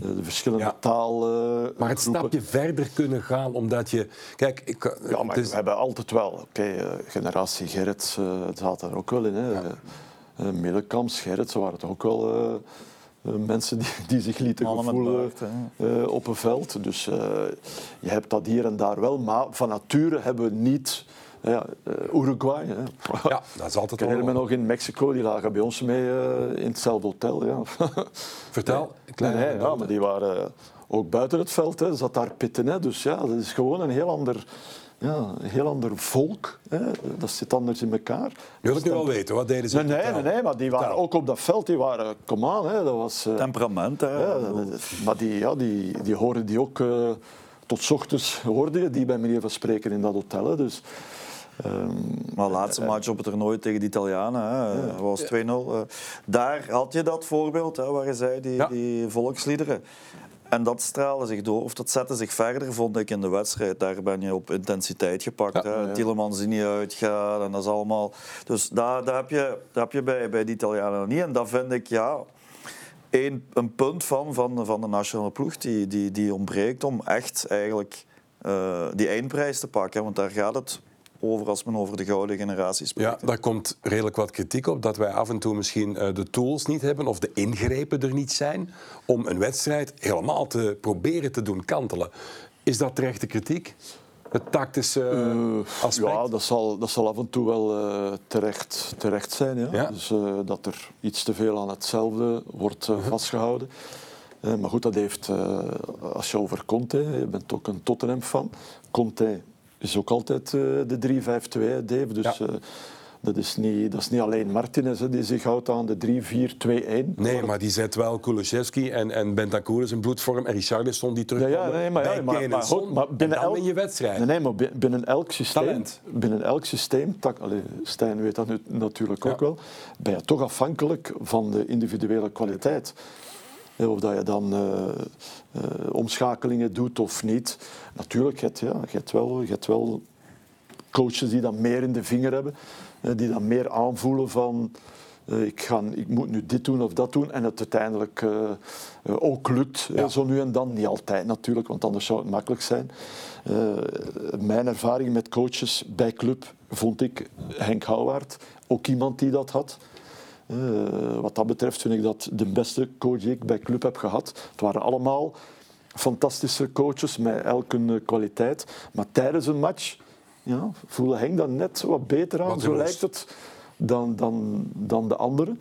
eh, de verschillende Ja. taal. eh, Maar het groepen. stapje verder kunnen gaan, omdat je... Kijk, ik, eh, Ja, maar het is- we hebben altijd wel. Oké, eh, generatie Gerrits eh zat er ook wel in. Hè. Eh, Middelkamps, Gerrits waren toch ook wel eh, eh, mensen die, die zich lieten Mannen gevoelen baard, eh, op een veld. Dus eh, je hebt dat hier en daar wel. Maar van nature hebben we niet... Ja, eh, Uruguay. Hè. ja, dat is altijd Ik herinner me wel... nog in Mexico, die lagen bij ons mee eh, in hetzelfde hotel. Ja. Vertel. Nee, kleine nee, ja, maar die waren ook buiten het veld, hè, zat daar pitten. Hè, dus ja, dat is gewoon een heel ander, ja, een heel ander volk. Hè. Dat zit anders in elkaar. Wil ik nu wel weten, wat deden ze? Nee, nee, nee, nee, maar die waren ook op dat veld, die waren, kom aan, hè, dat was... eh, Temperament, hè. ja, maar die, ja, die, die horen die ook eh, tot 's ochtends, hoorde je die bij manier van spreken in dat hotel. Hè, dus, Maar de laatste match op het toernooi tegen de Italianen hè, dat was 2-0. eh. Daar had je dat voorbeeld hè, waar je zei, die, Ja. die volksliederen. En dat straalde zich door, of dat zette zich verder, vond ik in de wedstrijd. Daar ben je op intensiteit gepakt. Ja. hè. Tielemans die niet uitgaat en dat is allemaal... Dus daar, daar heb je, daar heb je bij, bij de Italianen niet. En dat vind ik, ja... Een, een punt van, van, van de nationale ploeg die, die, die ontbreekt om echt eigenlijk eh, die eindprijs te pakken. Want daar gaat het over als men over de gouden generatie spreekt. Ja, daar komt redelijk wat kritiek op dat wij af en toe misschien uh, de tools niet hebben of de ingrepen er niet zijn om een wedstrijd helemaal te proberen te doen kantelen. Is dat terechte kritiek? Het tactische uh, aspect? Ja, dat zal, dat zal af en toe wel uh, terecht, terecht zijn. Ja? ja. Dus dat er iets te veel aan hetzelfde wordt uh-huh. vastgehouden. maar goed, dat heeft, als je over Conte, je bent ook een Tottenham-fan. Conte is ook altijd de 3-5-2, Dave. Dus ja. Dat is niet, dat is niet alleen Martinez hè, die zich houdt aan de 3-4-2-1. Nee, maar die zet wel Kulusevski en, en Bentancur in bloedvorm en Richarlison die terug. Ja, ja, nee, maar, ja, maar, maar, goed, maar binnen elk, je wedstrijd. Nee, nee, maar binnen elk systeem, Talent. binnen elk systeem tak, allez, Stijn weet dat nu, natuurlijk ook wel, ben je toch afhankelijk van de individuele kwaliteit. Of dat je dan uh, omschakelingen doet of niet. Natuurlijk, je hebt, ja, je hebt, wel, je hebt wel coaches die dat meer in de vinger hebben die dan meer aanvoelen van uh, ik, ga, ik moet nu dit doen of dat doen en het uiteindelijk uh, ook lukt, ja. zo nu en dan. Niet altijd natuurlijk, want anders zou het makkelijk zijn. mijn ervaring met coaches bij club vond ik Henk Houwaard ook iemand die dat had. Wat dat betreft vind ik dat de beste coach die ik bij club heb gehad. Het waren allemaal fantastische coaches met elke kwaliteit. Maar tijdens een match ja, voelde Henk dan net wat beter aan, zo lijkt het, dan, dan, dan de anderen.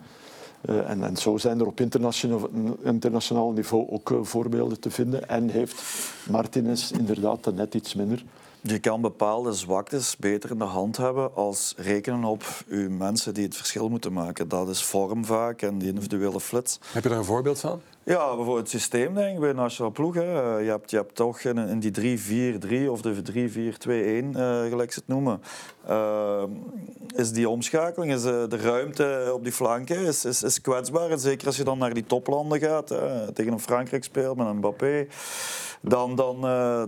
Uh, en, en, zo zijn er op internationaal, internationaal niveau ook uh, voorbeelden te vinden. En heeft Martinez inderdaad dan net iets minder. Je kan bepaalde zwaktes beter in de hand hebben als rekenen op uw mensen die het verschil moeten maken. Dat is vorm vaak en die individuele flits. Heb je daar een voorbeeld van? Ja, bijvoorbeeld het systeem denk ik bij de nationale ploeg. Hè. Je, hebt, je hebt toch in, in die 3-4-3 of de 3-4-2-1, uh, gelijk ze het noemen, uh, is die omschakeling, is de ruimte op die flanken is, is, is kwetsbaar. En zeker als je dan naar die toplanden gaat, tegen een Frankrijk speelt met een Mbappé dan, dan,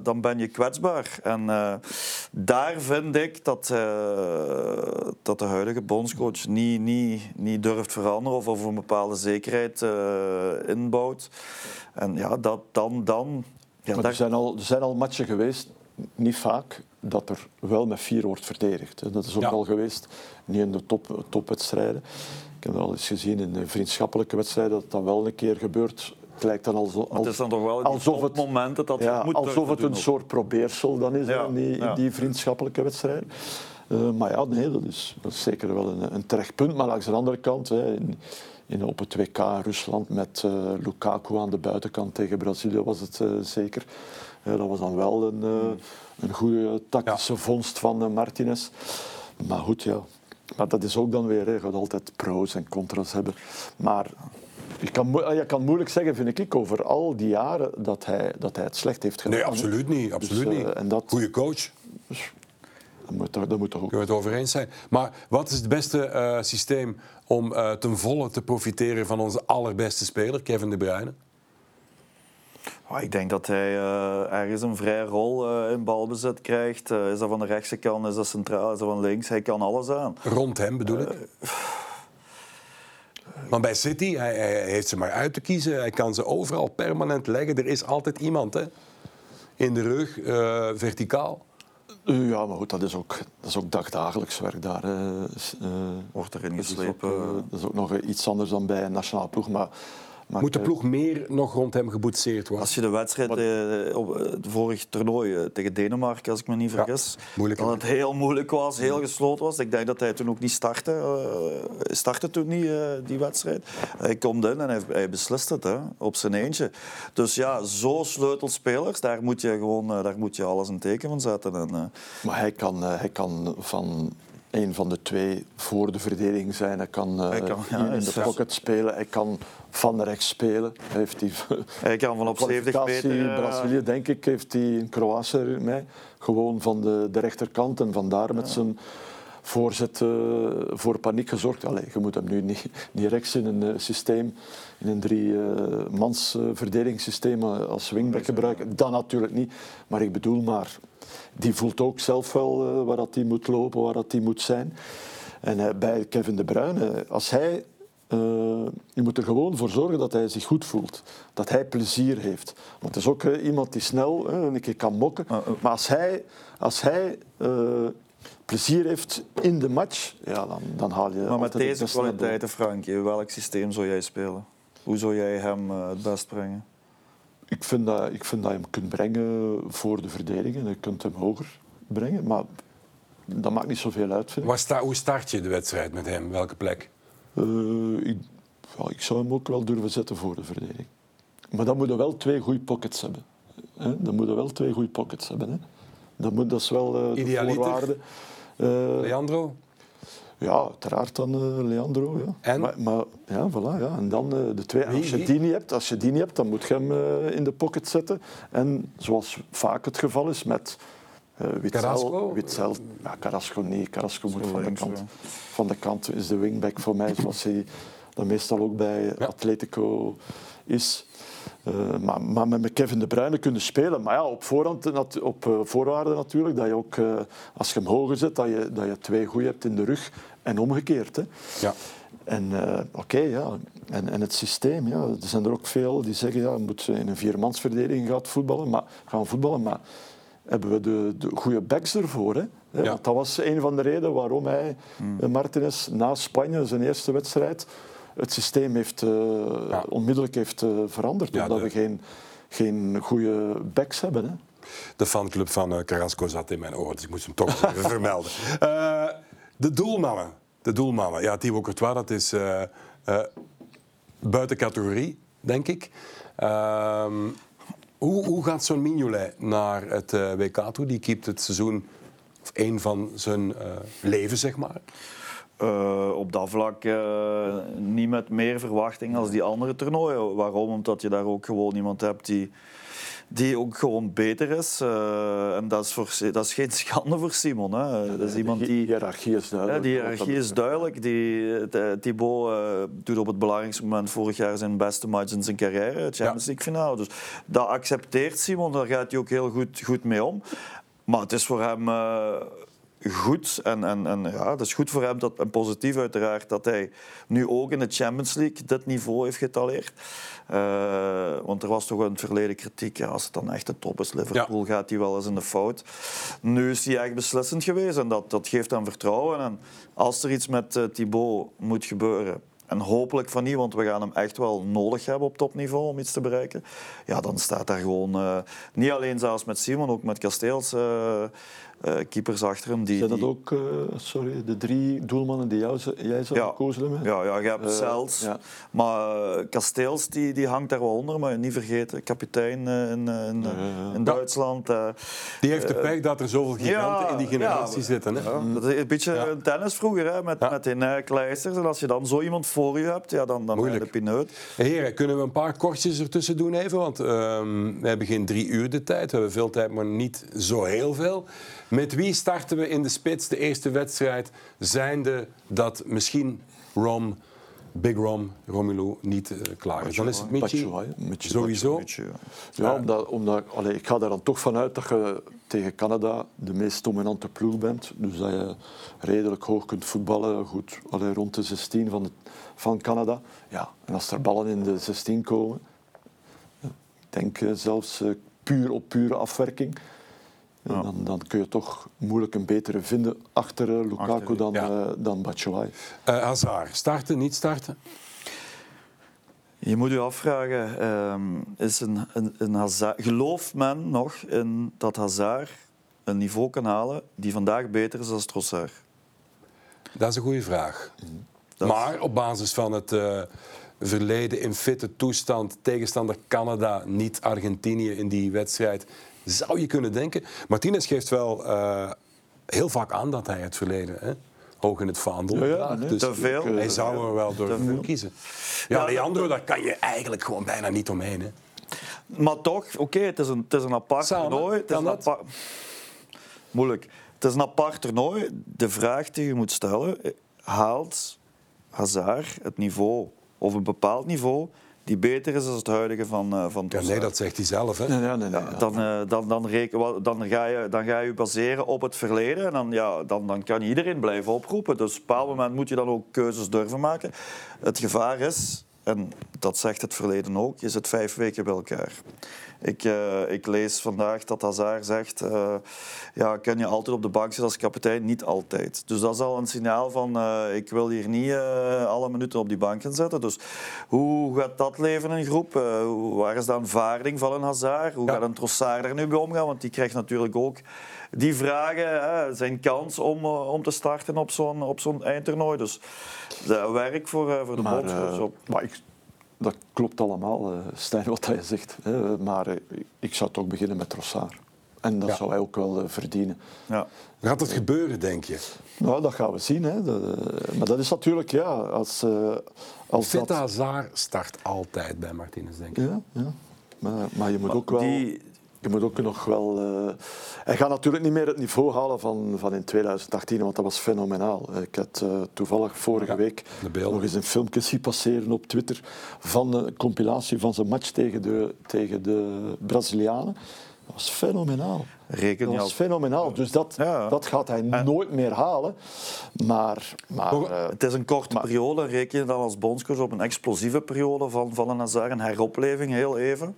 dan ben je kwetsbaar. En daar vind ik dat, dat de huidige bondscoach niet, niet, niet durft veranderen of, of een bepaalde zekerheid En ja, dat dan... dan ja, maar er, zijn al, er zijn al matchen geweest, niet vaak, dat er wel met vier wordt verdedigd. Dat is ook al geweest, niet in de top, topwedstrijden. Ik heb al eens gezien in de vriendschappelijke wedstrijden dat dat wel een keer gebeurt het lijkt dan alsof, het is dan toch wel alsof het, momenten dat ja, moet alsof het een soort probeersel dan is in, die, die, vriendschappelijke wedstrijd. Uh, maar ja, nee, dat is, dat is zeker wel een, een terecht punt. Maar langs de andere kant, hè, in, in, op het WK Rusland met uh, Lukaku aan de buitenkant tegen Brazilië was het uh, zeker. dat was dan wel een, een goede tactische vondst van Martinez. Maar goed, ja. Maar dat is ook dan weer, je gaat altijd pro's en contra's hebben. Maar je kan, je kan moeilijk zeggen, vind ik, over al die jaren dat hij, dat hij het slecht heeft gedaan. Nee, absoluut niet. Absoluut dus, niet. En dat, Goeie coach. Dat moet, dat moet toch ook. Kunnen we het over eens zijn. Maar wat is het beste uh, systeem om uh, ten volle te profiteren van onze allerbeste speler, Kevin De Bruyne? Oh, ik denk dat hij uh, ergens een vrije rol in balbezit krijgt. is dat van de rechtse kant, is dat centraal, is dat van links? Hij kan alles aan. Rond hem bedoel ik? Want bij City, hij, hij, heeft ze maar uit te kiezen. Hij kan ze overal permanent leggen. Er is altijd iemand, hè? In de rug, uh, verticaal. Ja, maar goed, dat is ook, dat is ook dagdagelijks werk daar. Uh, Wordt erin geslepen. Dat is, ook, dat is ook nog iets anders dan bij een nationale ploeg. Maar moet de ploeg meer nog rond hem geboetseerd worden? Als je de wedstrijd eh, op het eh, vorig toernooi eh, tegen Denemarken, als ik me niet vergis, ja, dat het heel moeilijk was, heel gesloten was. Ik denk dat hij toen ook niet startte. Uh, startte toen niet uh, die wedstrijd. Hij komt in en hij, hij beslist het hè, op zijn eentje. Dus ja, zo sleutelspelers, daar moet je gewoon daar moet je alles een teken van zetten. En, maar hij kan, hij kan van een van de twee voor de verdediging zijn. Hij kan, hij kan ja, in de pocket spelen. Hij kan van rechts spelen. Heeft hij, hij kan van op 70 meter. Brazilië, denk ik, heeft hij een Kroatië mij gewoon van de, de rechterkant en vandaar met zijn voorzet uh, voor paniek gezorgd. Allee, je moet hem nu niet, niet rechts in een uh, systeem, in een drie-mans uh, verdedigingssysteem als wingback gebruiken. Dat natuurlijk niet. Maar ik bedoel maar, die voelt ook zelf wel waar dat hij moet lopen, waar dat hij moet zijn. En bij Kevin De Bruyne, als hij uh, je moet er gewoon voor zorgen dat hij zich goed voelt. Dat hij plezier heeft. Want het is ook uh, iemand die snel uh, een keer kan mokken. Maar als hij, als hij plezier heeft in de match, ja, dan, dan haal je Maar met deze kwaliteiten, Frank, in welk systeem zou jij spelen? Hoe zou jij hem eh, het best brengen? Ik vind, dat, ik vind dat je hem kunt brengen voor de verdediging. Je kunt hem hoger brengen, maar dat maakt niet zoveel uit, vind ik. Waar sta, hoe start je de wedstrijd met hem? Welke plek? Eh, ik, ja, ik zou hem ook wel durven zetten voor de verdediging. Maar dan moeten wel twee goede pockets hebben. Hè? Dan moeten wel twee goede pockets hebben. Hè? Dat, moet, dat is wel eh, de Idealiter? voorwaarde. Eh, Leandro? ja, uiteraard dan Leandro. Ja. En? Maar, maar ja, voilà, ja. En dan de twee. Wie, Als je, wie? die niet hebt, als je die niet hebt, dan moet je hem in de pocket zetten. En zoals vaak het geval is met eh Witzel. Carrasco? Witzel ja, Carrasco niet. Carrasco moet van de, kant, van de kant. Is de wingback voor mij, zoals hij dat meestal ook bij Ja. Atletico is. Eh, maar, maar met Kevin De Bruyne kunnen spelen. Maar ja, op, voorhand, op eh, voorwaarde natuurlijk dat je ook, als je hem hoger zet, dat je, dat je twee goeie hebt in de rug. En omgekeerd. Hè. Ja. En oké, ja. En, en het systeem, ja. Er zijn er ook veel die zeggen, ja, je moet in een viermansverdediging gaan voetballen, maar, gaan voetballen. Maar hebben we de, de goede backs ervoor? Hè? Ja. Dat was een van de redenen waarom hij, eh, Martinez, na Spanje, zijn eerste wedstrijd, het systeem heeft, eh, Ja. onmiddellijk heeft eh, veranderd. Ja, omdat de- we geen, geen goede backs hebben. Hè? De fanclub van Carrasco zat in mijn oor, dus ik moest hem toch even vermelden. De doelmannen. De doelmannen. Ja, Thibaut Courtois, dat is buiten categorie, denk ik. Hoe, hoe gaat zo'n Mignolet naar het eh, WK toe? Die keept het seizoen, of één van zijn eh, leven, zeg maar. Eh, op dat vlak niet met meer verwachting als die andere toernooien. Waarom? Omdat je daar ook gewoon iemand hebt die, die ook gewoon beter is. Eh, en dat is, voor, dat is geen schande voor Simon. Hè. Dat is iemand die... hiërarchie is Ja, duidelijk. die hiërarchie is duidelijk. Die, Thibaut eh, doet op het belangrijkste moment vorig jaar zijn beste match in zijn carrière, het Champions League finale. Dus dat accepteert Simon, daar gaat hij ook heel goed, goed mee om. Maar het is voor hem eh, goed en, en, en ja, het is goed voor hem dat, en positief uiteraard dat hij nu ook in de Champions League dit niveau heeft getaleerd. Eh, want er was toch in het verleden kritiek, ja, als het dan echt de top is, Liverpool gaat hij wel eens in de fout. Nu is hij echt beslissend geweest en dat, dat geeft hem vertrouwen. En als er iets met eh, Thibaut moet gebeuren, en hopelijk van niet, want we gaan hem echt wel nodig hebben op topniveau om iets te bereiken. Ja, dan staat daar gewoon, eh, niet alleen zelfs met Simon, ook met Kasteels, eh, keepers achter hem. Die, Zijn dat die- ook eh, sorry, de drie doelmannen die jou, jij zou Ja. gekozen hebben? Ja, ja, je hebt Eh, zelfs. ja. Maar eh, Kasteels die, die hangt daar wel onder. Maar niet vergeten, kapitein eh, in, eh, in, eh, in Duitsland. eh, Die heeft de pech dat er zoveel giganten ja, in die generatie ja, zitten. Hè? ja, dat is een beetje tennis vroeger, hè, met, Ja. met die kleisters. En als je dan zo iemand voor je hebt, ja, dan, dan ben je Moeilijk. de pineut. Heren, kunnen we een paar kortjes ertussen doen even? Want ehm, we hebben geen drie uur de tijd. We hebben veel tijd, maar niet zo heel veel. Met wie starten we in de spits de eerste wedstrijd? Zijnde dat misschien Rom, Big Rom, Romelu niet eh, klaar is. Dan is het Michi. Sowieso. Ja, omdat, omdat, allee, ik ga er dan toch vanuit dat je tegen Canada de meest dominante ploeg bent. Dus dat je redelijk hoog kunt voetballen. Goed, allee, rond de 16 van, het, van Canada. Ja, en als er ballen in de 16 komen, ja, ik denk eh, zelfs eh, puur op pure afwerking. Ja, Dan, dan kun je toch moeilijk een betere vinden achter eh, Lukaku Achter, dan, ja. eh, dan Batshuayi. Eh, Hazard, starten, niet starten? Je moet je afvragen, ehm, is een, een, een Hazard, gelooft men nog in dat Hazard een niveau kan halen die vandaag beter is dan Trossard? Dat is een goede vraag. Is- maar op basis van het eh, verleden in fitte toestand, tegenstander Canada, niet Argentinië in die wedstrijd, zou je kunnen denken. Martinez geeft wel eh, heel vaak aan dat hij het verleden hè, hoog in het vaandel Ja, ja, draagt. nee, dus te veel. hij zou er wel door Te moeten kiezen. Ja, Ja, Leandro, daar kan je eigenlijk gewoon bijna niet omheen. Hè. Maar toch, oké, het, is een- het is een apart Samen, toernooi. Het is een apart- Moeilijk. Het is een apart toernooi. De vraag die je moet stellen, eh, haalt Hazard het niveau, of een bepaald niveau, die beter is dan het huidige van, eh van Ja, nee, dat zegt hij zelf. Hè. Nee, nee, nee, nee, ja. Dan, eh, dan, dan, reken, dan, ga je, dan ga je baseren op het verleden en dan, ja, dan, dan kan je iedereen blijven oproepen. Dus op een bepaald moment moet je dan ook keuzes durven maken. Het gevaar is, en dat zegt het verleden ook, je zit vijf weken bij elkaar. Ik, eh, ik lees vandaag dat Hazard zegt, uh, ja, kan je altijd op de bank zitten als kapitein? Niet altijd. Dus dat is al een signaal van, uh, ik wil hier niet alle minuten op die bank gaan zetten. Dus hoe gaat dat leven in een groep? waar is de aanvaarding van een Hazard? Hoe gaat een Trossard er nu mee omgaan? Want die krijgt natuurlijk ook die vragen hè, zijn kans om, om te starten op zo'n, op zo'n eindtoernooi. Dus dat werk voor, voor de bondscoach. maar ik dat klopt allemaal, uh, Stijn, wat hij zegt. Hè. Maar uh, ik zou toch beginnen met Trossard. En dat zou hij ook wel uh, verdienen. Ja. Gaat het gebeuren, denk je? Nou, dat gaan we zien. Hè. maar dat is natuurlijk, ja, als... als Vita dat... Start altijd bij Martinez, denk ik. Ja, ja. Maar, maar je moet ook wel... Die je moet ook nog wel. Uh, hij gaat natuurlijk niet meer het niveau halen van, van in 2018, want dat was fenomenaal. Ik had uh, toevallig vorige week nog eens een filmpje zien passeren op Twitter van een compilatie van zijn match tegen de, tegen de Brazilianen. Dat was fenomenaal. Reken dat was fenomenaal. Dus dat, dat gaat hij nooit meer halen. Maar, maar uh, het is een korte periode. Reken je dan als bondscoach op een explosieve periode van, van een Hazard, een heropleving, heel even.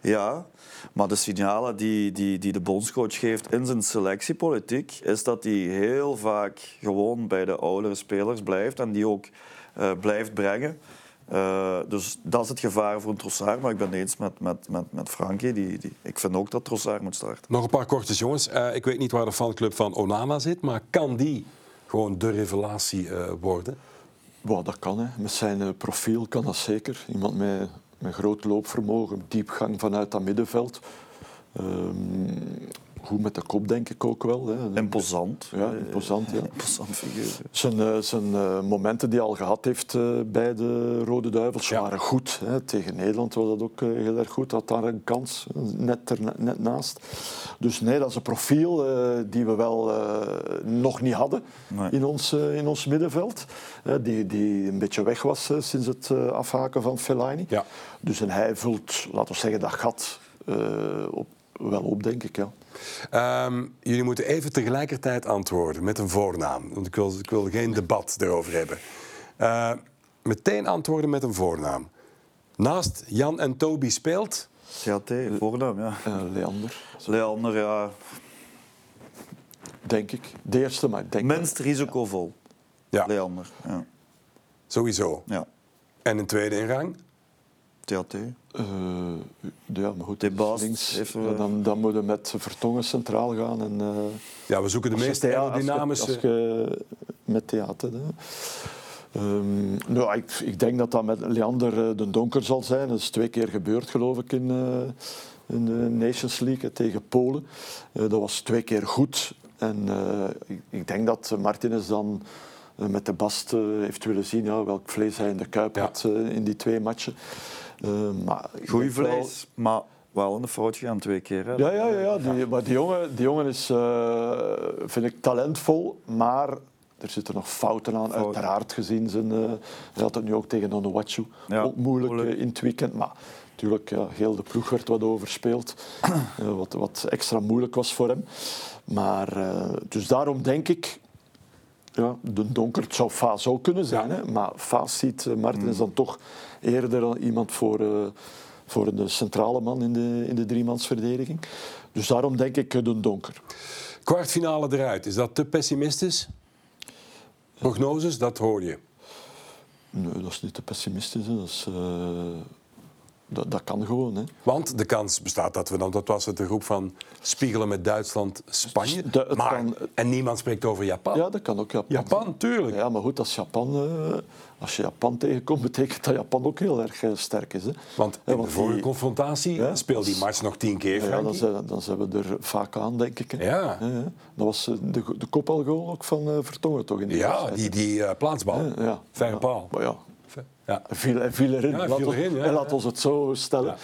Ja, maar de signalen die, die, die de bondscoach geeft in zijn selectiepolitiek, is dat hij heel vaak gewoon bij de oudere spelers blijft en die ook uh, blijft brengen. Uh, dus dat is het gevaar voor een Trossard. Maar ik ben het eens met, met, met, met Frankie. Die, die, ik vind ook dat Trossard moet starten. Nog een paar korte jongens. Uh, ik weet niet waar de fanclub van Onana zit, maar kan die gewoon de revelatie worden? Wow, dat kan. Hè. Met zijn profiel kan dat zeker. Iemand met met groot loopvermogen, diepgang vanuit dat middenveld. Um, goed met de kop, denk ik ook wel. Hè. Imposant. Ja, imposant, ja. Imposant figuur. Zijn, zijn uh, momenten die hij al gehad heeft uh, bij de Rode Duivels ja. waren goed. Hè. Tegen Nederland was dat ook heel erg goed. Had daar een kans, net, er, net naast. Dus nee, dat is een profiel die we wel nog niet hadden nee. in, ons, in ons middenveld. die, die een beetje weg was sinds het afhaken van Fellaini. Ja. Dus en hij vult, laten we zeggen, dat gat op, wel op, denk ik. Ja. Um, jullie moeten even tegelijkertijd antwoorden met een voornaam. Want ik wil, ik wil geen debat erover hebben. Uh, meteen antwoorden met een voornaam. Naast Jan en Toby speelt... CAT, voornaam, ja. Uh, Leander. Leander, ja. Denk ik. De eerste, maar ik denk... Minst risicovol. Ja. Leander, ja. Sowieso. Ja. En een tweede in rang? THT. Uh, eh, ja, maar goed, links, even, dan, dan moeten we met Vertongen centraal gaan. En, uh, ja, we zoeken de meest aerodynamische... Als je, met theater... Um, nou, ik, ik, denk dat dat met Leander uh, de Donker zal zijn. Dat is twee keer gebeurd, geloof ik, in, in de Nations League tegen Polen. dat was twee keer goed. En ik, ik, denk dat Martinez dan met de Bast heeft willen zien ja, welk vlees hij in de kuip ja. had in die twee matchen. Uh, maar Goeie vlees, maar wel een fout gegaan twee keer. Hè? Ja, ja, ja, ja. Die, maar die jongen, die jongen is, uh, vind ik, talentvol, maar er zitten nog fouten aan, uiteraard gezien zijn... Uh, hij had het nu ook tegen Onuachu. Ja, ook moeilijk, moeilijk. in het weekend, maar... Natuurlijk, ja, heel de ploeg werd wat overspeeld, wat, wat extra moeilijk was voor hem. Maar, dus daarom denk ik, ja, de donker, het zou Faas ook kunnen zijn, hè, maar Faas ziet Martin is dan toch eerder iemand voor, uh, voor de centrale man in de, in de driemansverdediging. Dus daarom denk ik de donker. Kwartfinale eruit, is dat te pessimistisch? Prognoses, dat hoor je. Nee, dat is niet te pessimistisch. Dat is, uh, dat, dat, kan gewoon. Hè. Want de kans bestaat dat we dan, dat was het de groep van spiegelen met Duitsland, Spanje. maar, kan, en niemand spreekt over Japan. Ja, dat kan ook Japan. Japan, tuurlijk. Ja, maar goed, als, Japan, uh, als je Japan tegenkomt, betekent dat Japan ook heel erg uh, sterk is. Hè. Want in ja, de vorige confrontatie ja, speelde die match nog tien keer. Ja, dan zijn, dan zijn we er vaak aan, denk ik. Hè. Ja. ja. Dat was uh, de, de kopalgoal ook van Vertongen, toch? In die ja, die, die plaatsbal. Ja, Verre paal. Maar ja, ja. Viel, viel erin. Ja, viel erin ja, laat ons het zo stellen.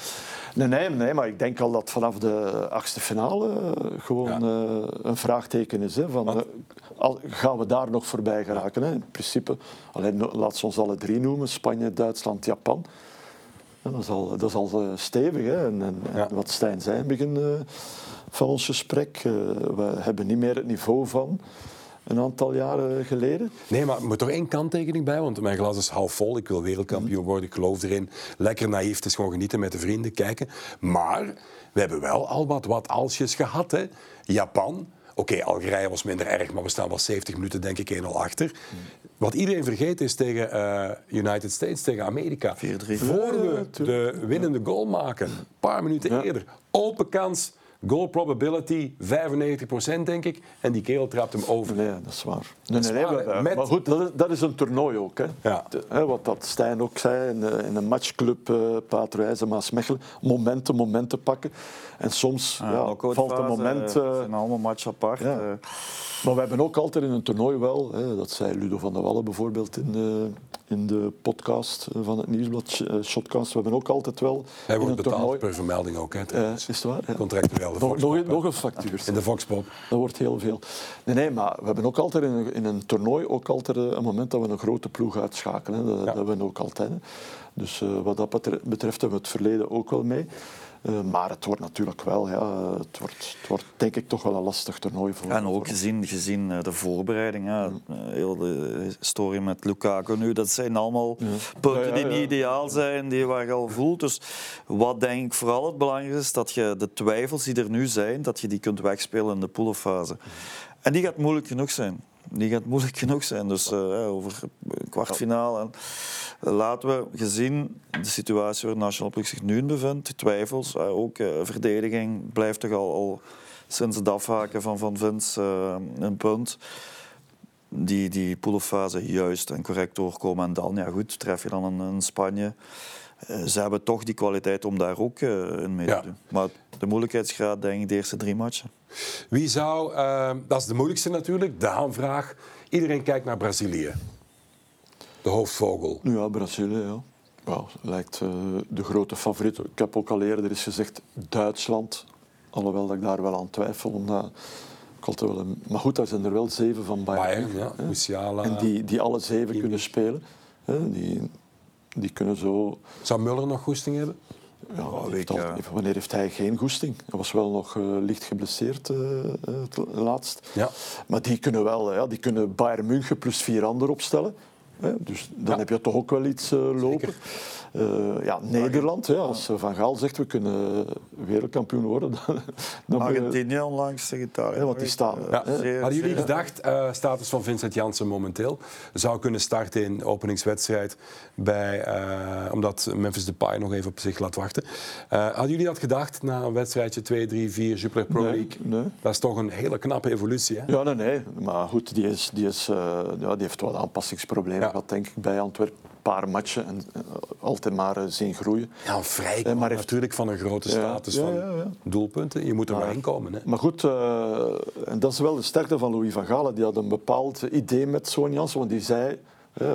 Nee, nee, nee, maar ik denk al dat vanaf de achtste finale eh, gewoon uh, een vraagteken is. Hè, van, al, gaan we daar nog voorbij geraken? Hè? In principe, alleen, laat ze ons alle drie noemen, Spanje, Duitsland, Japan. dat is al, dat is al stevig. Hè? En, en, en wat Stijn zei begin van ons gesprek, we hebben niet meer het niveau van een aantal jaren geleden. Nee, maar er moet toch één kanttekening bij, want mijn glas is half vol. Ik wil wereldkampioen worden, ik geloof erin. Lekker naïef, het is gewoon genieten met de vrienden, kijken. Maar we hebben wel al wat wat alsjes gehad, hè. Japan, Oké, Algerije was minder erg, maar we staan wel 70 minuten denk ik 1-0 achter. Wat iedereen vergeet is tegen uh, United States, tegen Amerika. 4-3. Voor we de winnende goal maken, een paar minuten Ja. eerder. Open kans, goal probability 95% denk ik. En die kerel trapt hem over. Nee, dat is waar. Nee, nee, is nee, waar, maar, hè. Met- maar goed, dat is, dat is een toernooi ook. Hè. Ja. De- hè, wat dat Stijn ook zei, in, in een matchclub uh, Paatrijzen, Maasmechelen, momenten, momenten pakken. En soms Ja, ja, knock-outfase, valt een moment... eh, eh, zijn allemaal match apart. ja. eh. maar we hebben ook altijd in een toernooi wel, hè, dat zei Ludo van der Wallen bijvoorbeeld in de, in de podcast van het Nieuwsblad, eh, Shotcast, we hebben ook altijd wel Hij wordt betaald toernooi... per vermelding ook, hè. Eh, is het waar? Ja. Contractueel, de Nog, nog, nog een factuur. In de Foxpop. Dat wordt heel veel. Nee, nee, maar we hebben ook altijd in een, in een toernooi ook altijd eh, een moment dat we een grote ploeg uitschakelen. Hè. Dat, Ja. dat hebben we ook altijd. Hè. Dus eh, wat dat betre- betreft hebben we het verleden ook wel mee. Eh, maar het wordt natuurlijk wel, ja, het wordt, het wordt denk ik toch wel een lastig toernooi voor En ook gezien, gezien eh, de voorbereiding, ja, eh, heel de historie met Lukaku nu, dat zijn allemaal punten ja, die ja. niet ideaal zijn, die waar je al voelt. Dus wat denk ik vooral het belangrijkste is, dat je de twijfels die er nu zijn, dat je die kunt wegspelen in de poolfase. En die gaat moeilijk genoeg zijn. Die gaat moeilijk genoeg zijn. Dus over kwartfinale. En, laten we, gezien de situatie waar de nationale ploeg zich nu in bevindt, twijfels, eh, ook eh, verdediging blijft toch al, al sinds het afhaken van Van Vins eh, een punt. Die, die poolfase juist en correct doorkomen. En dan, ja goed, tref je dan een, een Spanje. Ze hebben toch die kwaliteit om daar ook in mee te doen. Maar de moeilijkheidsgraad, denk ik, de eerste drie matchen. Wie zou, dat is de moeilijkste natuurlijk, de aanvraag. Iedereen kijkt naar Brazilië. De hoofdvogel. Ja, Brazilië, ja. lijkt eh, de grote favoriet. Ik heb ook al eerder eens gezegd Duitsland. Alhoewel dat ik daar wel aan twijfel. Omdat wel een... Maar goed, daar zijn er wel zeven van Bayern. Bayern, ja. Musiala. En die, die alle zeven kunnen spelen. Hè, die, die kunnen zo... Zou Muller nog goesting hebben? Ja, heeft al- ja. wanneer heeft hij geen goesting? Hij was wel nog eh, licht geblesseerd eh, eh, het laatst. Ja. Maar die kunnen wel, ja, die kunnen Bayern München plus vier anderen opstellen. Hè, dus dan Ja. heb je toch ook wel iets eh, lopen. Eh, ja, Nederland, hè, als Van Gaal zegt we kunnen wereldkampioen worden, dan, Argentinië onlangs tegen Italië. Ja, want die staan, Ja. hè, zeer- Hadden jullie zeer- gedacht, eh, status van Vincent Janssen momenteel, zou kunnen starten in openingswedstrijd bij, eh, omdat Memphis Depay nog even op zich laat wachten. Eh, hadden jullie dat gedacht na een wedstrijdje 2, 3, 4 Jupiler Pro Nee, League? nee. Dat is toch een hele knappe evolutie, hè? Ja, nee, nee. Maar goed, die, is, die, is, eh, ja, die heeft wat aanpassingsproblemen Ja. gehad, denk ik, bij Antwerpen. Een paar matchen en eh, altijd maar eh, zien groeien. Ja, een vrij Eh, maar heeft- natuurlijk van een grote status ja, ja, doelpunten. Je moet er maar in komen, hè? Maar goed, en dat is wel de sterkte van Louis van Gaal. Die had een bepaald idee met zo'n Jansen, want die zei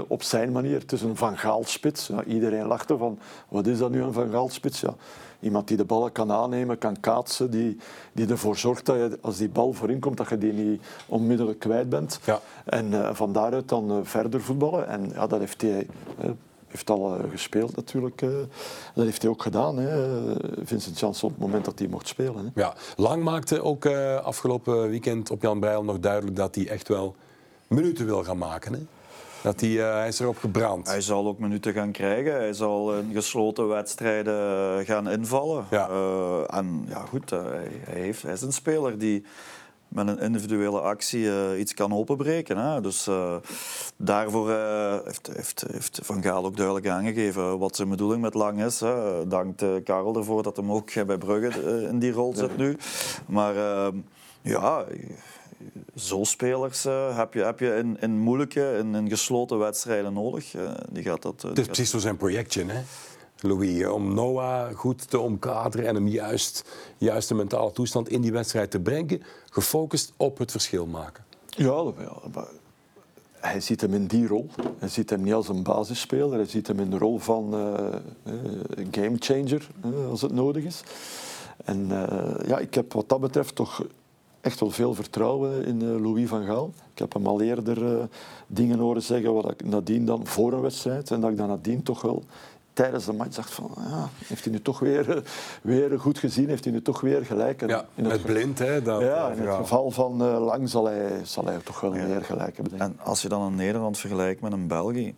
op zijn manier, het is een Van Gaal-spits. Iedereen lachte van, wat is dat nu een Van Gaal-spits? Ja, iemand die de ballen kan aannemen, kan kaatsen, die, die ervoor zorgt dat je, als die bal voorin komt, dat je die niet onmiddellijk kwijt bent. Ja. En eh, van daaruit dan eh, verder voetballen. En ja, dat heeft hij... eh, heeft al gespeeld natuurlijk. dat heeft hij ook gedaan, hè. Vincent Janssen, op het moment dat hij mocht spelen. Hè. Ja, Lang maakte ook afgelopen weekend op Jan Breijl nog duidelijk dat hij echt wel minuten wil gaan maken. Hè? Dat hij, eh, hij is erop gebrand. Hij zal ook minuten gaan krijgen. Hij zal in gesloten wedstrijden eh, gaan invallen. Ja. Eh, en ja, goed, hij, hij, heeft, hij is een speler die met een individuele actie iets kan openbreken. Hè. Dus daarvoor heeft, heeft, heeft Van Gaal ook duidelijk aangegeven wat zijn bedoeling met Lang is. Hè. Dankt Karel ervoor dat hem ook bij Brugge in die rol zit nu. Maar ja, zo spelers eh, heb je, heb je in, in moeilijke, in, in gesloten wedstrijden nodig. Eh, die gaat dat, eh, Het is precies zo zijn projectje, hè? Louis, om Noah goed te omkaderen en hem juist, juist de mentale toestand in die wedstrijd te brengen, gefocust op het verschil maken. Ja, maar hij ziet hem in die rol. Hij ziet hem niet als een basisspeler. Hij ziet hem in de rol van eh eh, gamechanger, als het nodig is. En eh, ja, ik heb wat dat betreft toch echt wel veel vertrouwen in eh, Louis van Gaal. Ik heb hem al eerder eh, dingen horen zeggen wat ik nadien dan voor een wedstrijd en dat ik dan nadien toch wel tijdens de match dacht van, ja, heeft hij nu toch weer, eh, weer goed gezien, heeft hij nu toch weer gelijk. En Ja, in het, met blind, hè? Dat, ja, in het geval van eh, Lang zal hij, zal hij toch wel Ja. meer gelijk hebben. En als je dan een Nederland vergelijkt met een België.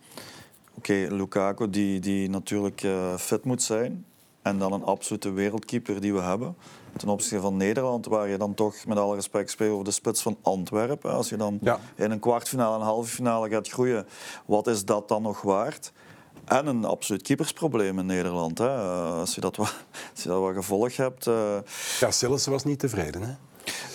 Oké, Lukaku die, die natuurlijk eh, fit moet zijn. En dan een absolute wereldkeeper die we hebben. Ten opzichte van Nederland, waar je dan toch met alle respect spreekt over de spits van Antwerpen. Als je dan Ja. in een kwartfinale en een halve finale gaat groeien, wat is dat dan nog waard? En een absoluut keepersprobleem in Nederland. Hè. Eh, Als, je dat wat, als je dat wat gevolg hebt. eh, Ja, Sillissen was niet tevreden, hè?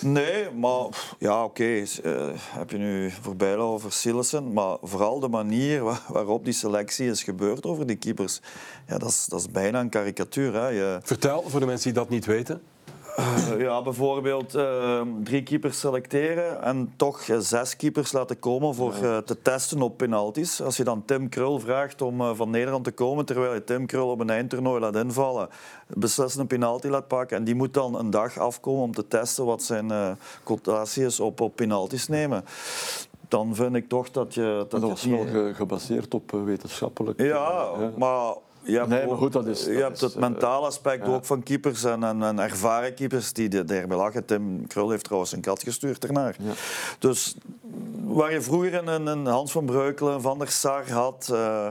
Nee, maar ja, oké. eh, heb je nu voorbij over Sillissen, maar vooral de manier wa- waarop die selectie is gebeurd over die keepers, ja, dat, is, dat is bijna een karikatuur. Hè. Je, Vertel voor de mensen die dat niet weten. Eh, ja, bijvoorbeeld eh, drie keepers selecteren en toch eh, zes keepers laten komen voor eh, te testen op penalties. Als je dan Tim Krul vraagt om van Nederland te komen, terwijl je Tim Krul op een eindtoernooi laat invallen, beslissend een penalty laat pakken en die moet dan een dag afkomen om te testen wat zijn quotatie is op, op penalties nemen. Dan vind ik toch dat je... Dat, Dat was wel ge- gebaseerd op wetenschappelijk. ja, maar je hebt, Nee, maar goed, dat is- je hebt het eh, mentale aspect ja. ook van keepers en, en, en ervaren keepers die de- daarbij lachen. Tim Krul heeft trouwens een kat gestuurd ernaar. Ja. Dus waar je vroeger een, een, Hans van Breukelen, een Van der Sar had... eh,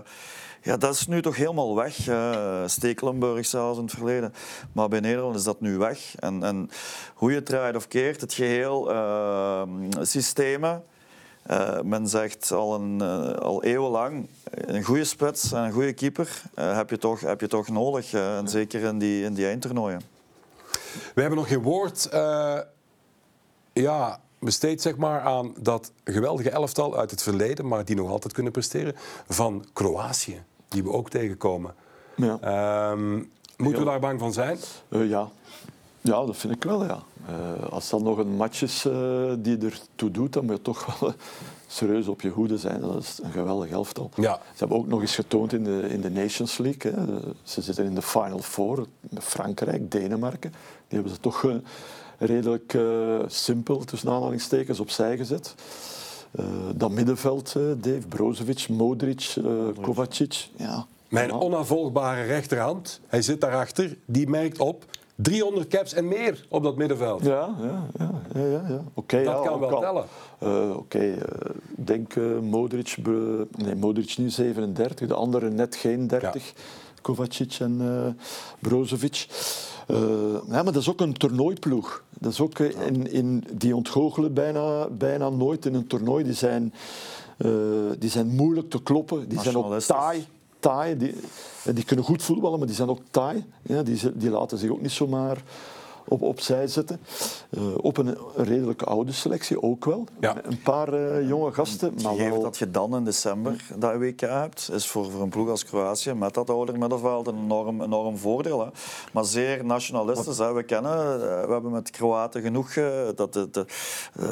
ja, dat is nu toch helemaal weg. eh, Stekelenburg zelfs in het verleden. Maar bij Nederland is dat nu weg. En, en hoe je het draait of keert, het geheel uh, systemen... Uh, men zegt al, een, uh, al eeuwenlang, een goede spits en een goede keeper uh, heb, je toch, heb je toch nodig. en zeker in die, in die eindtoernooien. We hebben nog geen woord ja, besteed zeg maar, aan dat geweldige elftal uit het verleden, maar die nog altijd kunnen presteren, van Kroatië, die we ook tegenkomen. Ja. Um, moeten we daar bang van zijn? Ja. Ja, dat vind ik wel, ja. Uh, als dat nog een match is uh, die ertoe doet, dan moet je toch wel serieus op je hoede zijn. Dat is een geweldig elftal. Ja. Ze hebben ook nog eens getoond in de, in de Nations League. Hè. Ze zitten in de Final Four Frankrijk, Denemarken. Die hebben ze toch uh, redelijk simpel, tussen aanhalingstekens, opzij gezet. dat middenveld, Dave, Brozovic, Modric, Kovacic. Ja. Mijn onafvolgbare rechterhand, hij zit daarachter, die merkt op 300 caps en meer op dat middenveld. Ja, ja, ja. ja, ja, ja. Okay, dat ja, kan wel kan. tellen. Uh, Oké, okay, uh, denk uh, Modric, nee, Modric nu 37, de andere net geen 30. Ja. Kovacic en Brozovic. ja, maar dat is ook een toernooiploeg. Dat is ook in, in, die ontgoochelen bijna, bijna nooit in een toernooi. Die zijn, die zijn moeilijk te kloppen, die zijn ook taai taai. Die, die kunnen goed voetballen, maar die zijn ook taai. Ja, die, die laten zich ook niet zomaar op, opzij zetten. Uh, op een, een redelijk oude selectie ook wel. Ja. Een paar uh, jonge gasten. Maar wel... dat je dan in december dat WK hebt, is voor, voor een ploeg als Kroatië met dat ouder middenveld een enorm, enorm voordeel. Hè. Maar zeer nationalistisch. Hè. We kennen, uh, we hebben met Kroaten genoeg dat de, de,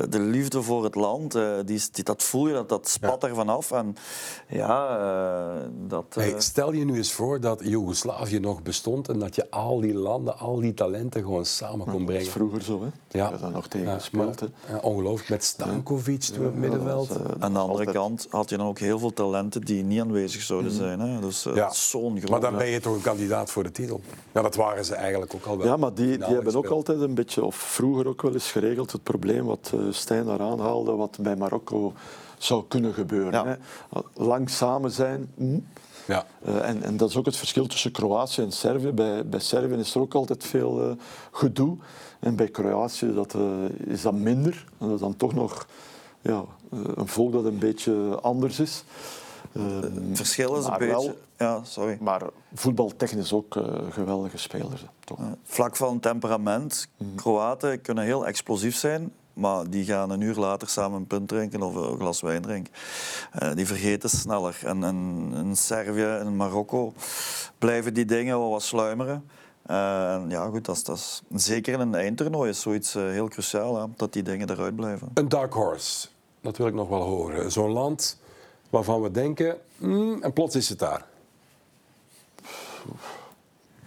de, liefde voor het land, die, die, dat voel je, dat, dat spat ja. ervan af. En ja, dat... Hey, stel je nu eens voor dat Joegoslavië nog bestond en dat je al die landen, al die talenten gewoon samen kon brengen. Dat is vroeger zo, hè? Ja. Je daar nog tegen ja, gespeeld. Ja, ongelooflijk. Met Stankovic toen op het middenveld. Was, uh, aan de andere altijd. kant had je dan ook heel veel talenten die niet aanwezig zouden Mhm. zijn. Hè? Dus uh, ja. zo'n groot. Maar dan ben je toch een kandidaat voor de titel? Ja, dat waren ze eigenlijk ook al wel. Ja, maar die, die hebben gespeeld. ook altijd een beetje, of vroeger ook wel eens geregeld, het probleem wat uh, Stijn daar aanhaalde, wat bij Marokko zou kunnen gebeuren. Ja. Hè? Lang samen zijn. Ja. Uh, en, en, dat is ook het verschil tussen Kroatië en Servië. Bij, bij Servië is er ook altijd veel uh, gedoe. En bij Kroatië dat, uh, is dat minder. En dat is dan toch nog ja, een volk dat een beetje anders is. het verschil is een beetje... Wel, ja, sorry. Maar voetbaltechnisch ook geweldige spelers. Toch? Vlak van temperament. Mm. Kroaten kunnen heel explosief zijn. Maar die gaan een uur later samen een punt drinken of een glas wijn drinken. Uh, die vergeten sneller. En, en in Servië en in Marokko blijven die dingen wel wat sluimeren. Uh, ja, goed, dat is, dat is, zeker in een eindtoernooi is zoiets uh, heel cruciaal, hè, dat die dingen eruit blijven. Een dark horse, dat wil ik nog wel horen. Zo'n land waarvan we denken, mm, en plots is het daar.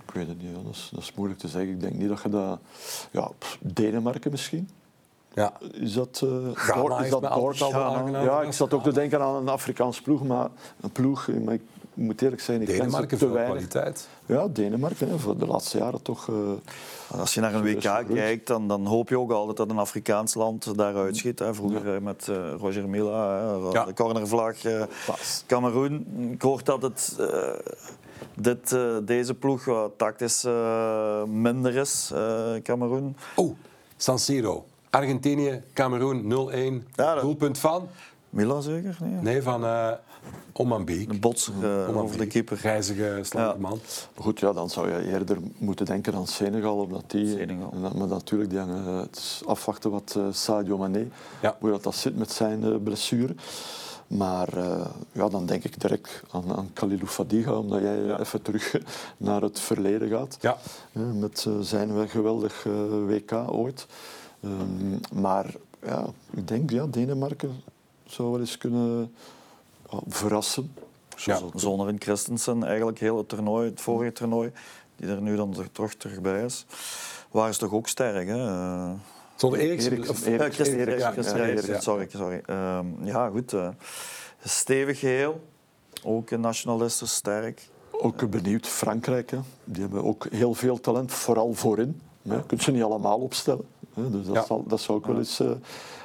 Ik weet het niet, dat is, dat is moeilijk te zeggen. Ik denk niet dat je dat... Ja, Denemarken misschien. Ja. Is dat, uh, Ghana is dat? Ja, ik zat ook te denken aan een Afrikaans ploeg, maar een ploeg, maar ik moet eerlijk zijn, ik ken ze Denemarken, te veel weinig. kwaliteit. Ja, Denemarken, hè, voor de laatste jaren toch. eh, Als je naar een WK kijkt, dan, dan hoop je ook altijd dat een Afrikaans land daaruit schiet. Hè. Vroeger eh, met eh, Roger Mila, hè, Ja. de cornervlag. eh, Cameroen. Ik hoor dat het, eh, dit, eh, deze ploeg wat tactisch eh, minder is, eh Cameroen. Oh, San Siro. Argentinië, Cameroen 0-1. Ja, dat- Doelpunt van? Mila zeker? Nee. Nee, van eh Omambiek. Een bots eh, over de keeper. Grijzige, slanke Ja. man. Maar goed, ja, dan zou je eerder moeten denken aan Senegal. Omdat die, Senegal. en dat- Maar natuurlijk, die hangen, eh, het is afwachten wat eh, Sadio Mané, Ja. hoe dat, dat zit met zijn eh, blessure. Maar eh, ja, dan denk ik direct aan, aan Khalilou Fadiga, omdat jij even terug naar het verleden gaat. Ja. Met zijn geweldig eh, WK ooit. Ehm, maar ja, ik denk, ja, Denemarken zou wel eens kunnen verrassen. Ja. in Christensen eigenlijk heel het toernooi, het vorige toernooi, die er nu dan toch terug bij is, waren ze toch ook sterk. Hè? Zonder Eriksen. Of- ja, ja, Sorry, sorry. Ehm, ja, goed. eh, stevig geheel. Ook een nationalisten sterk. Ook benieuwd, Frankrijk. Hè. Die hebben ook heel veel talent, vooral voorin. Je kunt ze niet allemaal opstellen. Dus dat, Ja. zal, dat zou ook wel eens... eh,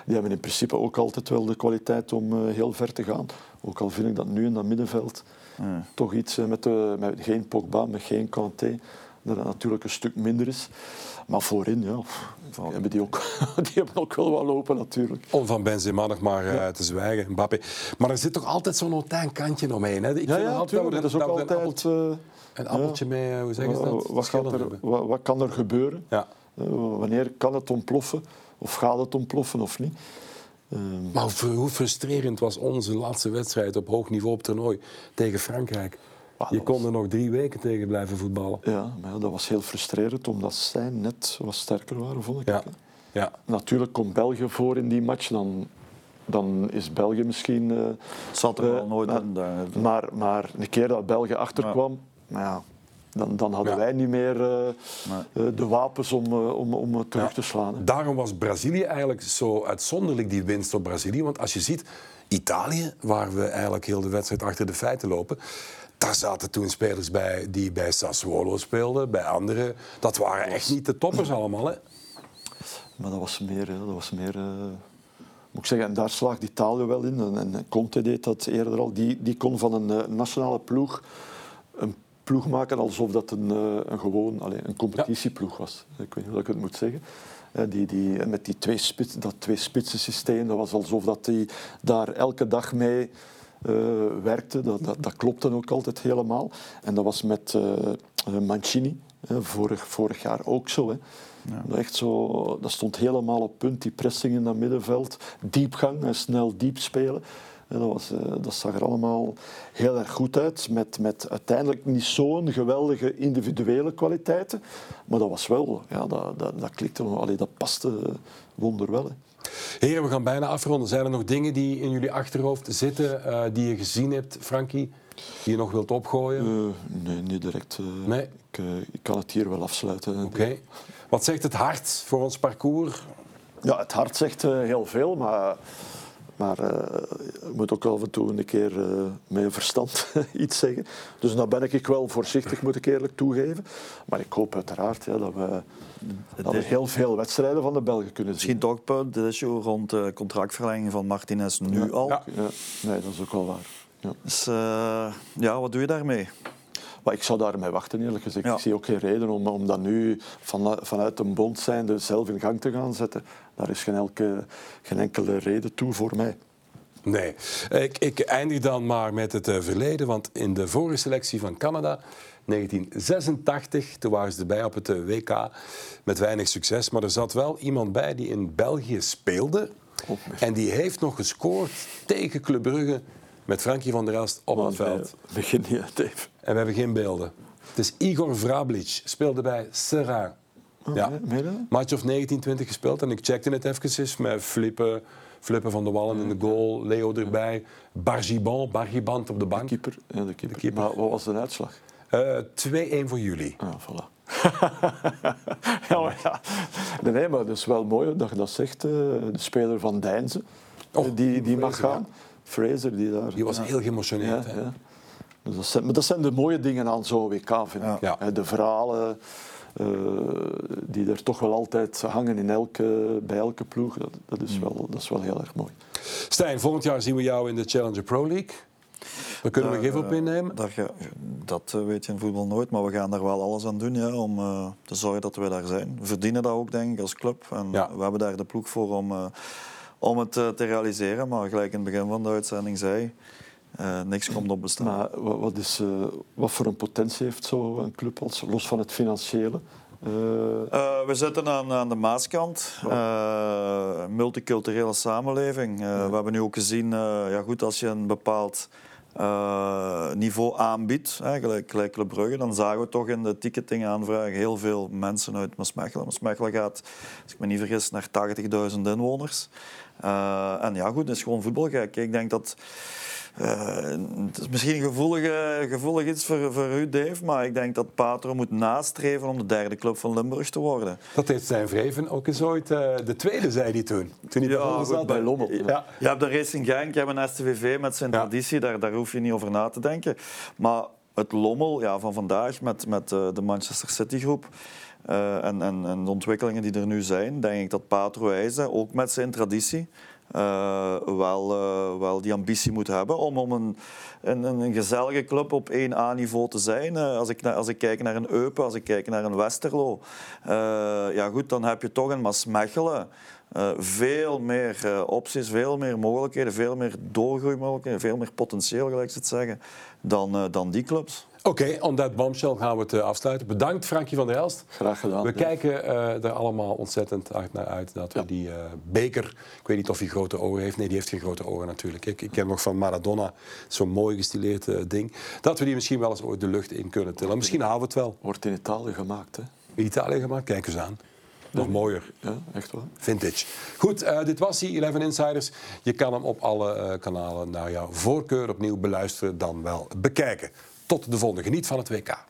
die hebben in principe ook altijd wel de kwaliteit om eh, heel ver te gaan. Ook al vind ik dat nu in dat middenveld Ja. toch iets eh, met, de, met geen Pogba, met geen Kanté, dat het natuurlijk een stuk minder is. Maar voorin, ja, die hebben die, ook, die hebben ook wel wat lopen natuurlijk. Om van Benzema nog maar eh, te zwijgen, Mbappé. Maar er zit toch altijd zo'n Otijn kantje omheen. Hè? Ik Ja, altijd. Dat is ook een altijd... appeltje, een appeltje mee, hoe zeggen ze dat? wat, er, wat, wat kan er gebeuren? Ja. Eh, wanneer kan het ontploffen? Of gaat het ontploffen of niet? Eh, Maar hoe, fr- hoe frustrerend was onze laatste wedstrijd op hoog niveau op toernooi tegen Frankrijk? Ah, Je kon er nog drie weken tegen blijven voetballen. ja, maar ja, dat was heel frustrerend, omdat zij net wat sterker waren, vond ik. Ja. Ja. Natuurlijk komt België voor in die match, dan, dan is België misschien... eh, Zat er eh, wel nooit maar- in. daar. Maar, maar een keer dat België achterkwam, nou ja, dan, dan hadden Ja. wij niet meer eh, Nee. eh, de wapens om, eh, om, om terug Ja. te slaan. hè. Daarom was Brazilië eigenlijk zo uitzonderlijk, die winst op Brazilië. Want als je ziet, Italië, waar we eigenlijk heel de wedstrijd achter de feiten lopen... daar zaten toen spelers bij die bij Sassuolo speelden, bij anderen. Dat waren echt niet de toppers allemaal, hè? Maar dat was meer... Dat was meer moet ik zeggen, en daar slaagt Italië wel in. En, en Conte deed dat eerder al. Die, die kon van een nationale ploeg ploeg maken alsof dat een, eh, een gewoon allee, een competitieploeg was. Ik weet niet hoe ik het moet zeggen. Eh, Die, die, met die twee spits, dat twee spitsen systeem, dat was alsof dat die daar elke dag mee eh, werkte. Dat, dat, dat klopte ook altijd helemaal. En dat was met eh, eh, Mancini, hè, vorig, vorig jaar ook zo. Hè. Dat Echt zo, dat stond helemaal op punt, die pressing in dat middenveld. Diepgang en snel diep spelen. Dat, was, eh, dat zag er allemaal heel erg goed uit. Met, met uiteindelijk niet zo'n geweldige individuele kwaliteiten. Maar dat was wel, ja, dat, dat, dat klikte, allee, dat paste wonderwel. Hè. Heren, we gaan bijna afronden. Zijn er nog dingen die in jullie achterhoofd zitten, eh, die je gezien hebt, Frankie, die je nog wilt opgooien? Eh, nee, niet direct. Nee. Ik, ik kan het hier wel afsluiten. Oké. Wat zegt het hart voor ons parcours? Ja, het hart zegt heel veel, maar, maar eh, je moet ook af en toe een keer eh, met verstand iets zeggen. Dus daar ben ik wel voorzichtig, moet ik eerlijk toegeven. Maar ik hoop uiteraard ja, dat, we, dat we heel veel wedstrijden van de Belgen kunnen Misschien zien. toch, Paul, de issue rond de contractverlenging van Martinez nu al. Ja. Ja, nee, dat is ook wel waar. Ja. Dus eh, ja, wat doe je daarmee? Maar ik zou daarmee wachten, eerlijk gezegd. Ja. Ik zie ook geen reden om, om dat nu van, vanuit een bond zijnde zelf in gang te gaan zetten. Daar is geen, elke, geen enkele reden toe voor mij. Nee. Ik, ik eindig dan maar met het eh, verleden, want in de vorige selectie van Canada, 1986, toen waren ze erbij op het eh, WK met weinig succes, maar er zat wel iemand bij die in België speelde en die heeft nog gescoord tegen Club Brugge met Frankie van der Elst op het veld. Begin niet, Dave. En we hebben geen beelden. Het is Igor Vrablic, speelde bij Serra. Ja. dat? Match of 19, 20 gespeeld en ik checkte het even met Flippen, Flippen van de Wallen in de goal, Leo erbij, Bargibon, Bargiband op de bank. Keeper. Ja, de keeper. keeper. Maar wat was de uitslag? Eh, 2-1 voor jullie. Ah, voilà. ja, maar ja. Nee, maar het is wel mooi dat je dat zegt. eh, de speler van Deinze, Oh, eh, die, die mag Fraser, gaan. Fraser, die daar... Die was heel geëmotioneerd. Ja, hè. ja. Dus dat, zijn, maar dat zijn de mooie dingen aan zo'n WK, vind ik. De verhalen eh, die er toch wel altijd hangen in elke, bij elke ploeg, dat, dat, is wel, dat is wel heel erg mooi. Stijn, volgend jaar zien we jou in de Challenger Pro League. Daar kunnen we Daar, gif op eh, innemen. daar dat eh, weet je in voetbal nooit, maar we gaan daar wel alles aan doen ja, om eh, te zorgen dat we daar zijn. We verdienen dat ook, denk ik, als club. En Ja. we hebben daar de ploeg voor om, eh, om het eh, te realiseren. Maar gelijk in het begin van de uitzending zei, eh, niks komt op bestaan. Maar wat, is, eh, wat voor een potentie heeft zo'n club, als, los van het financiële? Eh, we zitten aan, aan de Maaskant. Eh, multiculturele samenleving. We hebben nu ook gezien, ja goed, als je een bepaald niveau aanbiedt, hè, gelijk, gelijk Club Brugge, dan zagen we toch in de ticketing aanvragen heel veel mensen uit Maasmechelen. Maasmechelen gaat, als ik me niet vergis, naar 80.000 inwoners. En ja goed, het is gewoon voetbalgek. Ik denk dat... eh, het is misschien een gevoelige, gevoelig iets voor, voor u, Dave, maar ik denk dat Patro moet nastreven om de derde club van Limburg te worden. Dat heeft Stijn Vreven ook eens ooit eh, de tweede, zei hij toen. Toen hij Ja, goed, zat. bij Lommel. Ja. Je hebt de Racing Genk, je hebt een STVV met zijn Ja. traditie, daar, daar hoef je niet over na te denken. Maar het lommel ja, van vandaag met, met eh, de Manchester City groep eh, en, en, en de ontwikkelingen die er nu zijn, denk ik dat Patro Wijze ook met zijn traditie eh, wel, eh, wel die ambitie moet hebben om, om een, een, een, gezellige club op 1A-niveau te zijn. Eh, als, ik, als ik kijk naar een Eupen, als ik kijk naar een Westerlo, ja goed, dan heb je toch een Maasmechelen. Veel meer opties, veel meer mogelijkheden, veel meer doorgroeimogelijkheden, veel meer potentieel, gelijk ze het zeggen, dan, dan die clubs. Oké, on that bombshell gaan we het eh, afsluiten. Bedankt Frankie van der Elst. graag gedaan. We ja. kijken eh, er allemaal ontzettend hard naar uit dat we Ja. die eh, beker, ik weet niet of hij grote ogen heeft, nee die heeft geen grote ogen natuurlijk. Ik, ik ken nog van Maradona, zo'n mooi gestileerd ding, dat we die misschien wel eens ooit de lucht in kunnen tillen. Misschien halen we het wel. Wordt in Italië gemaakt, hè? In Italië gemaakt, kijk eens aan. Nog mooier. Ja, echt wel. Vintage. Goed, dit was die 11 Insiders. Je kan hem op alle kanalen naar jouw voorkeur opnieuw beluisteren, dan wel bekijken. Tot de volgende. Geniet van het WK.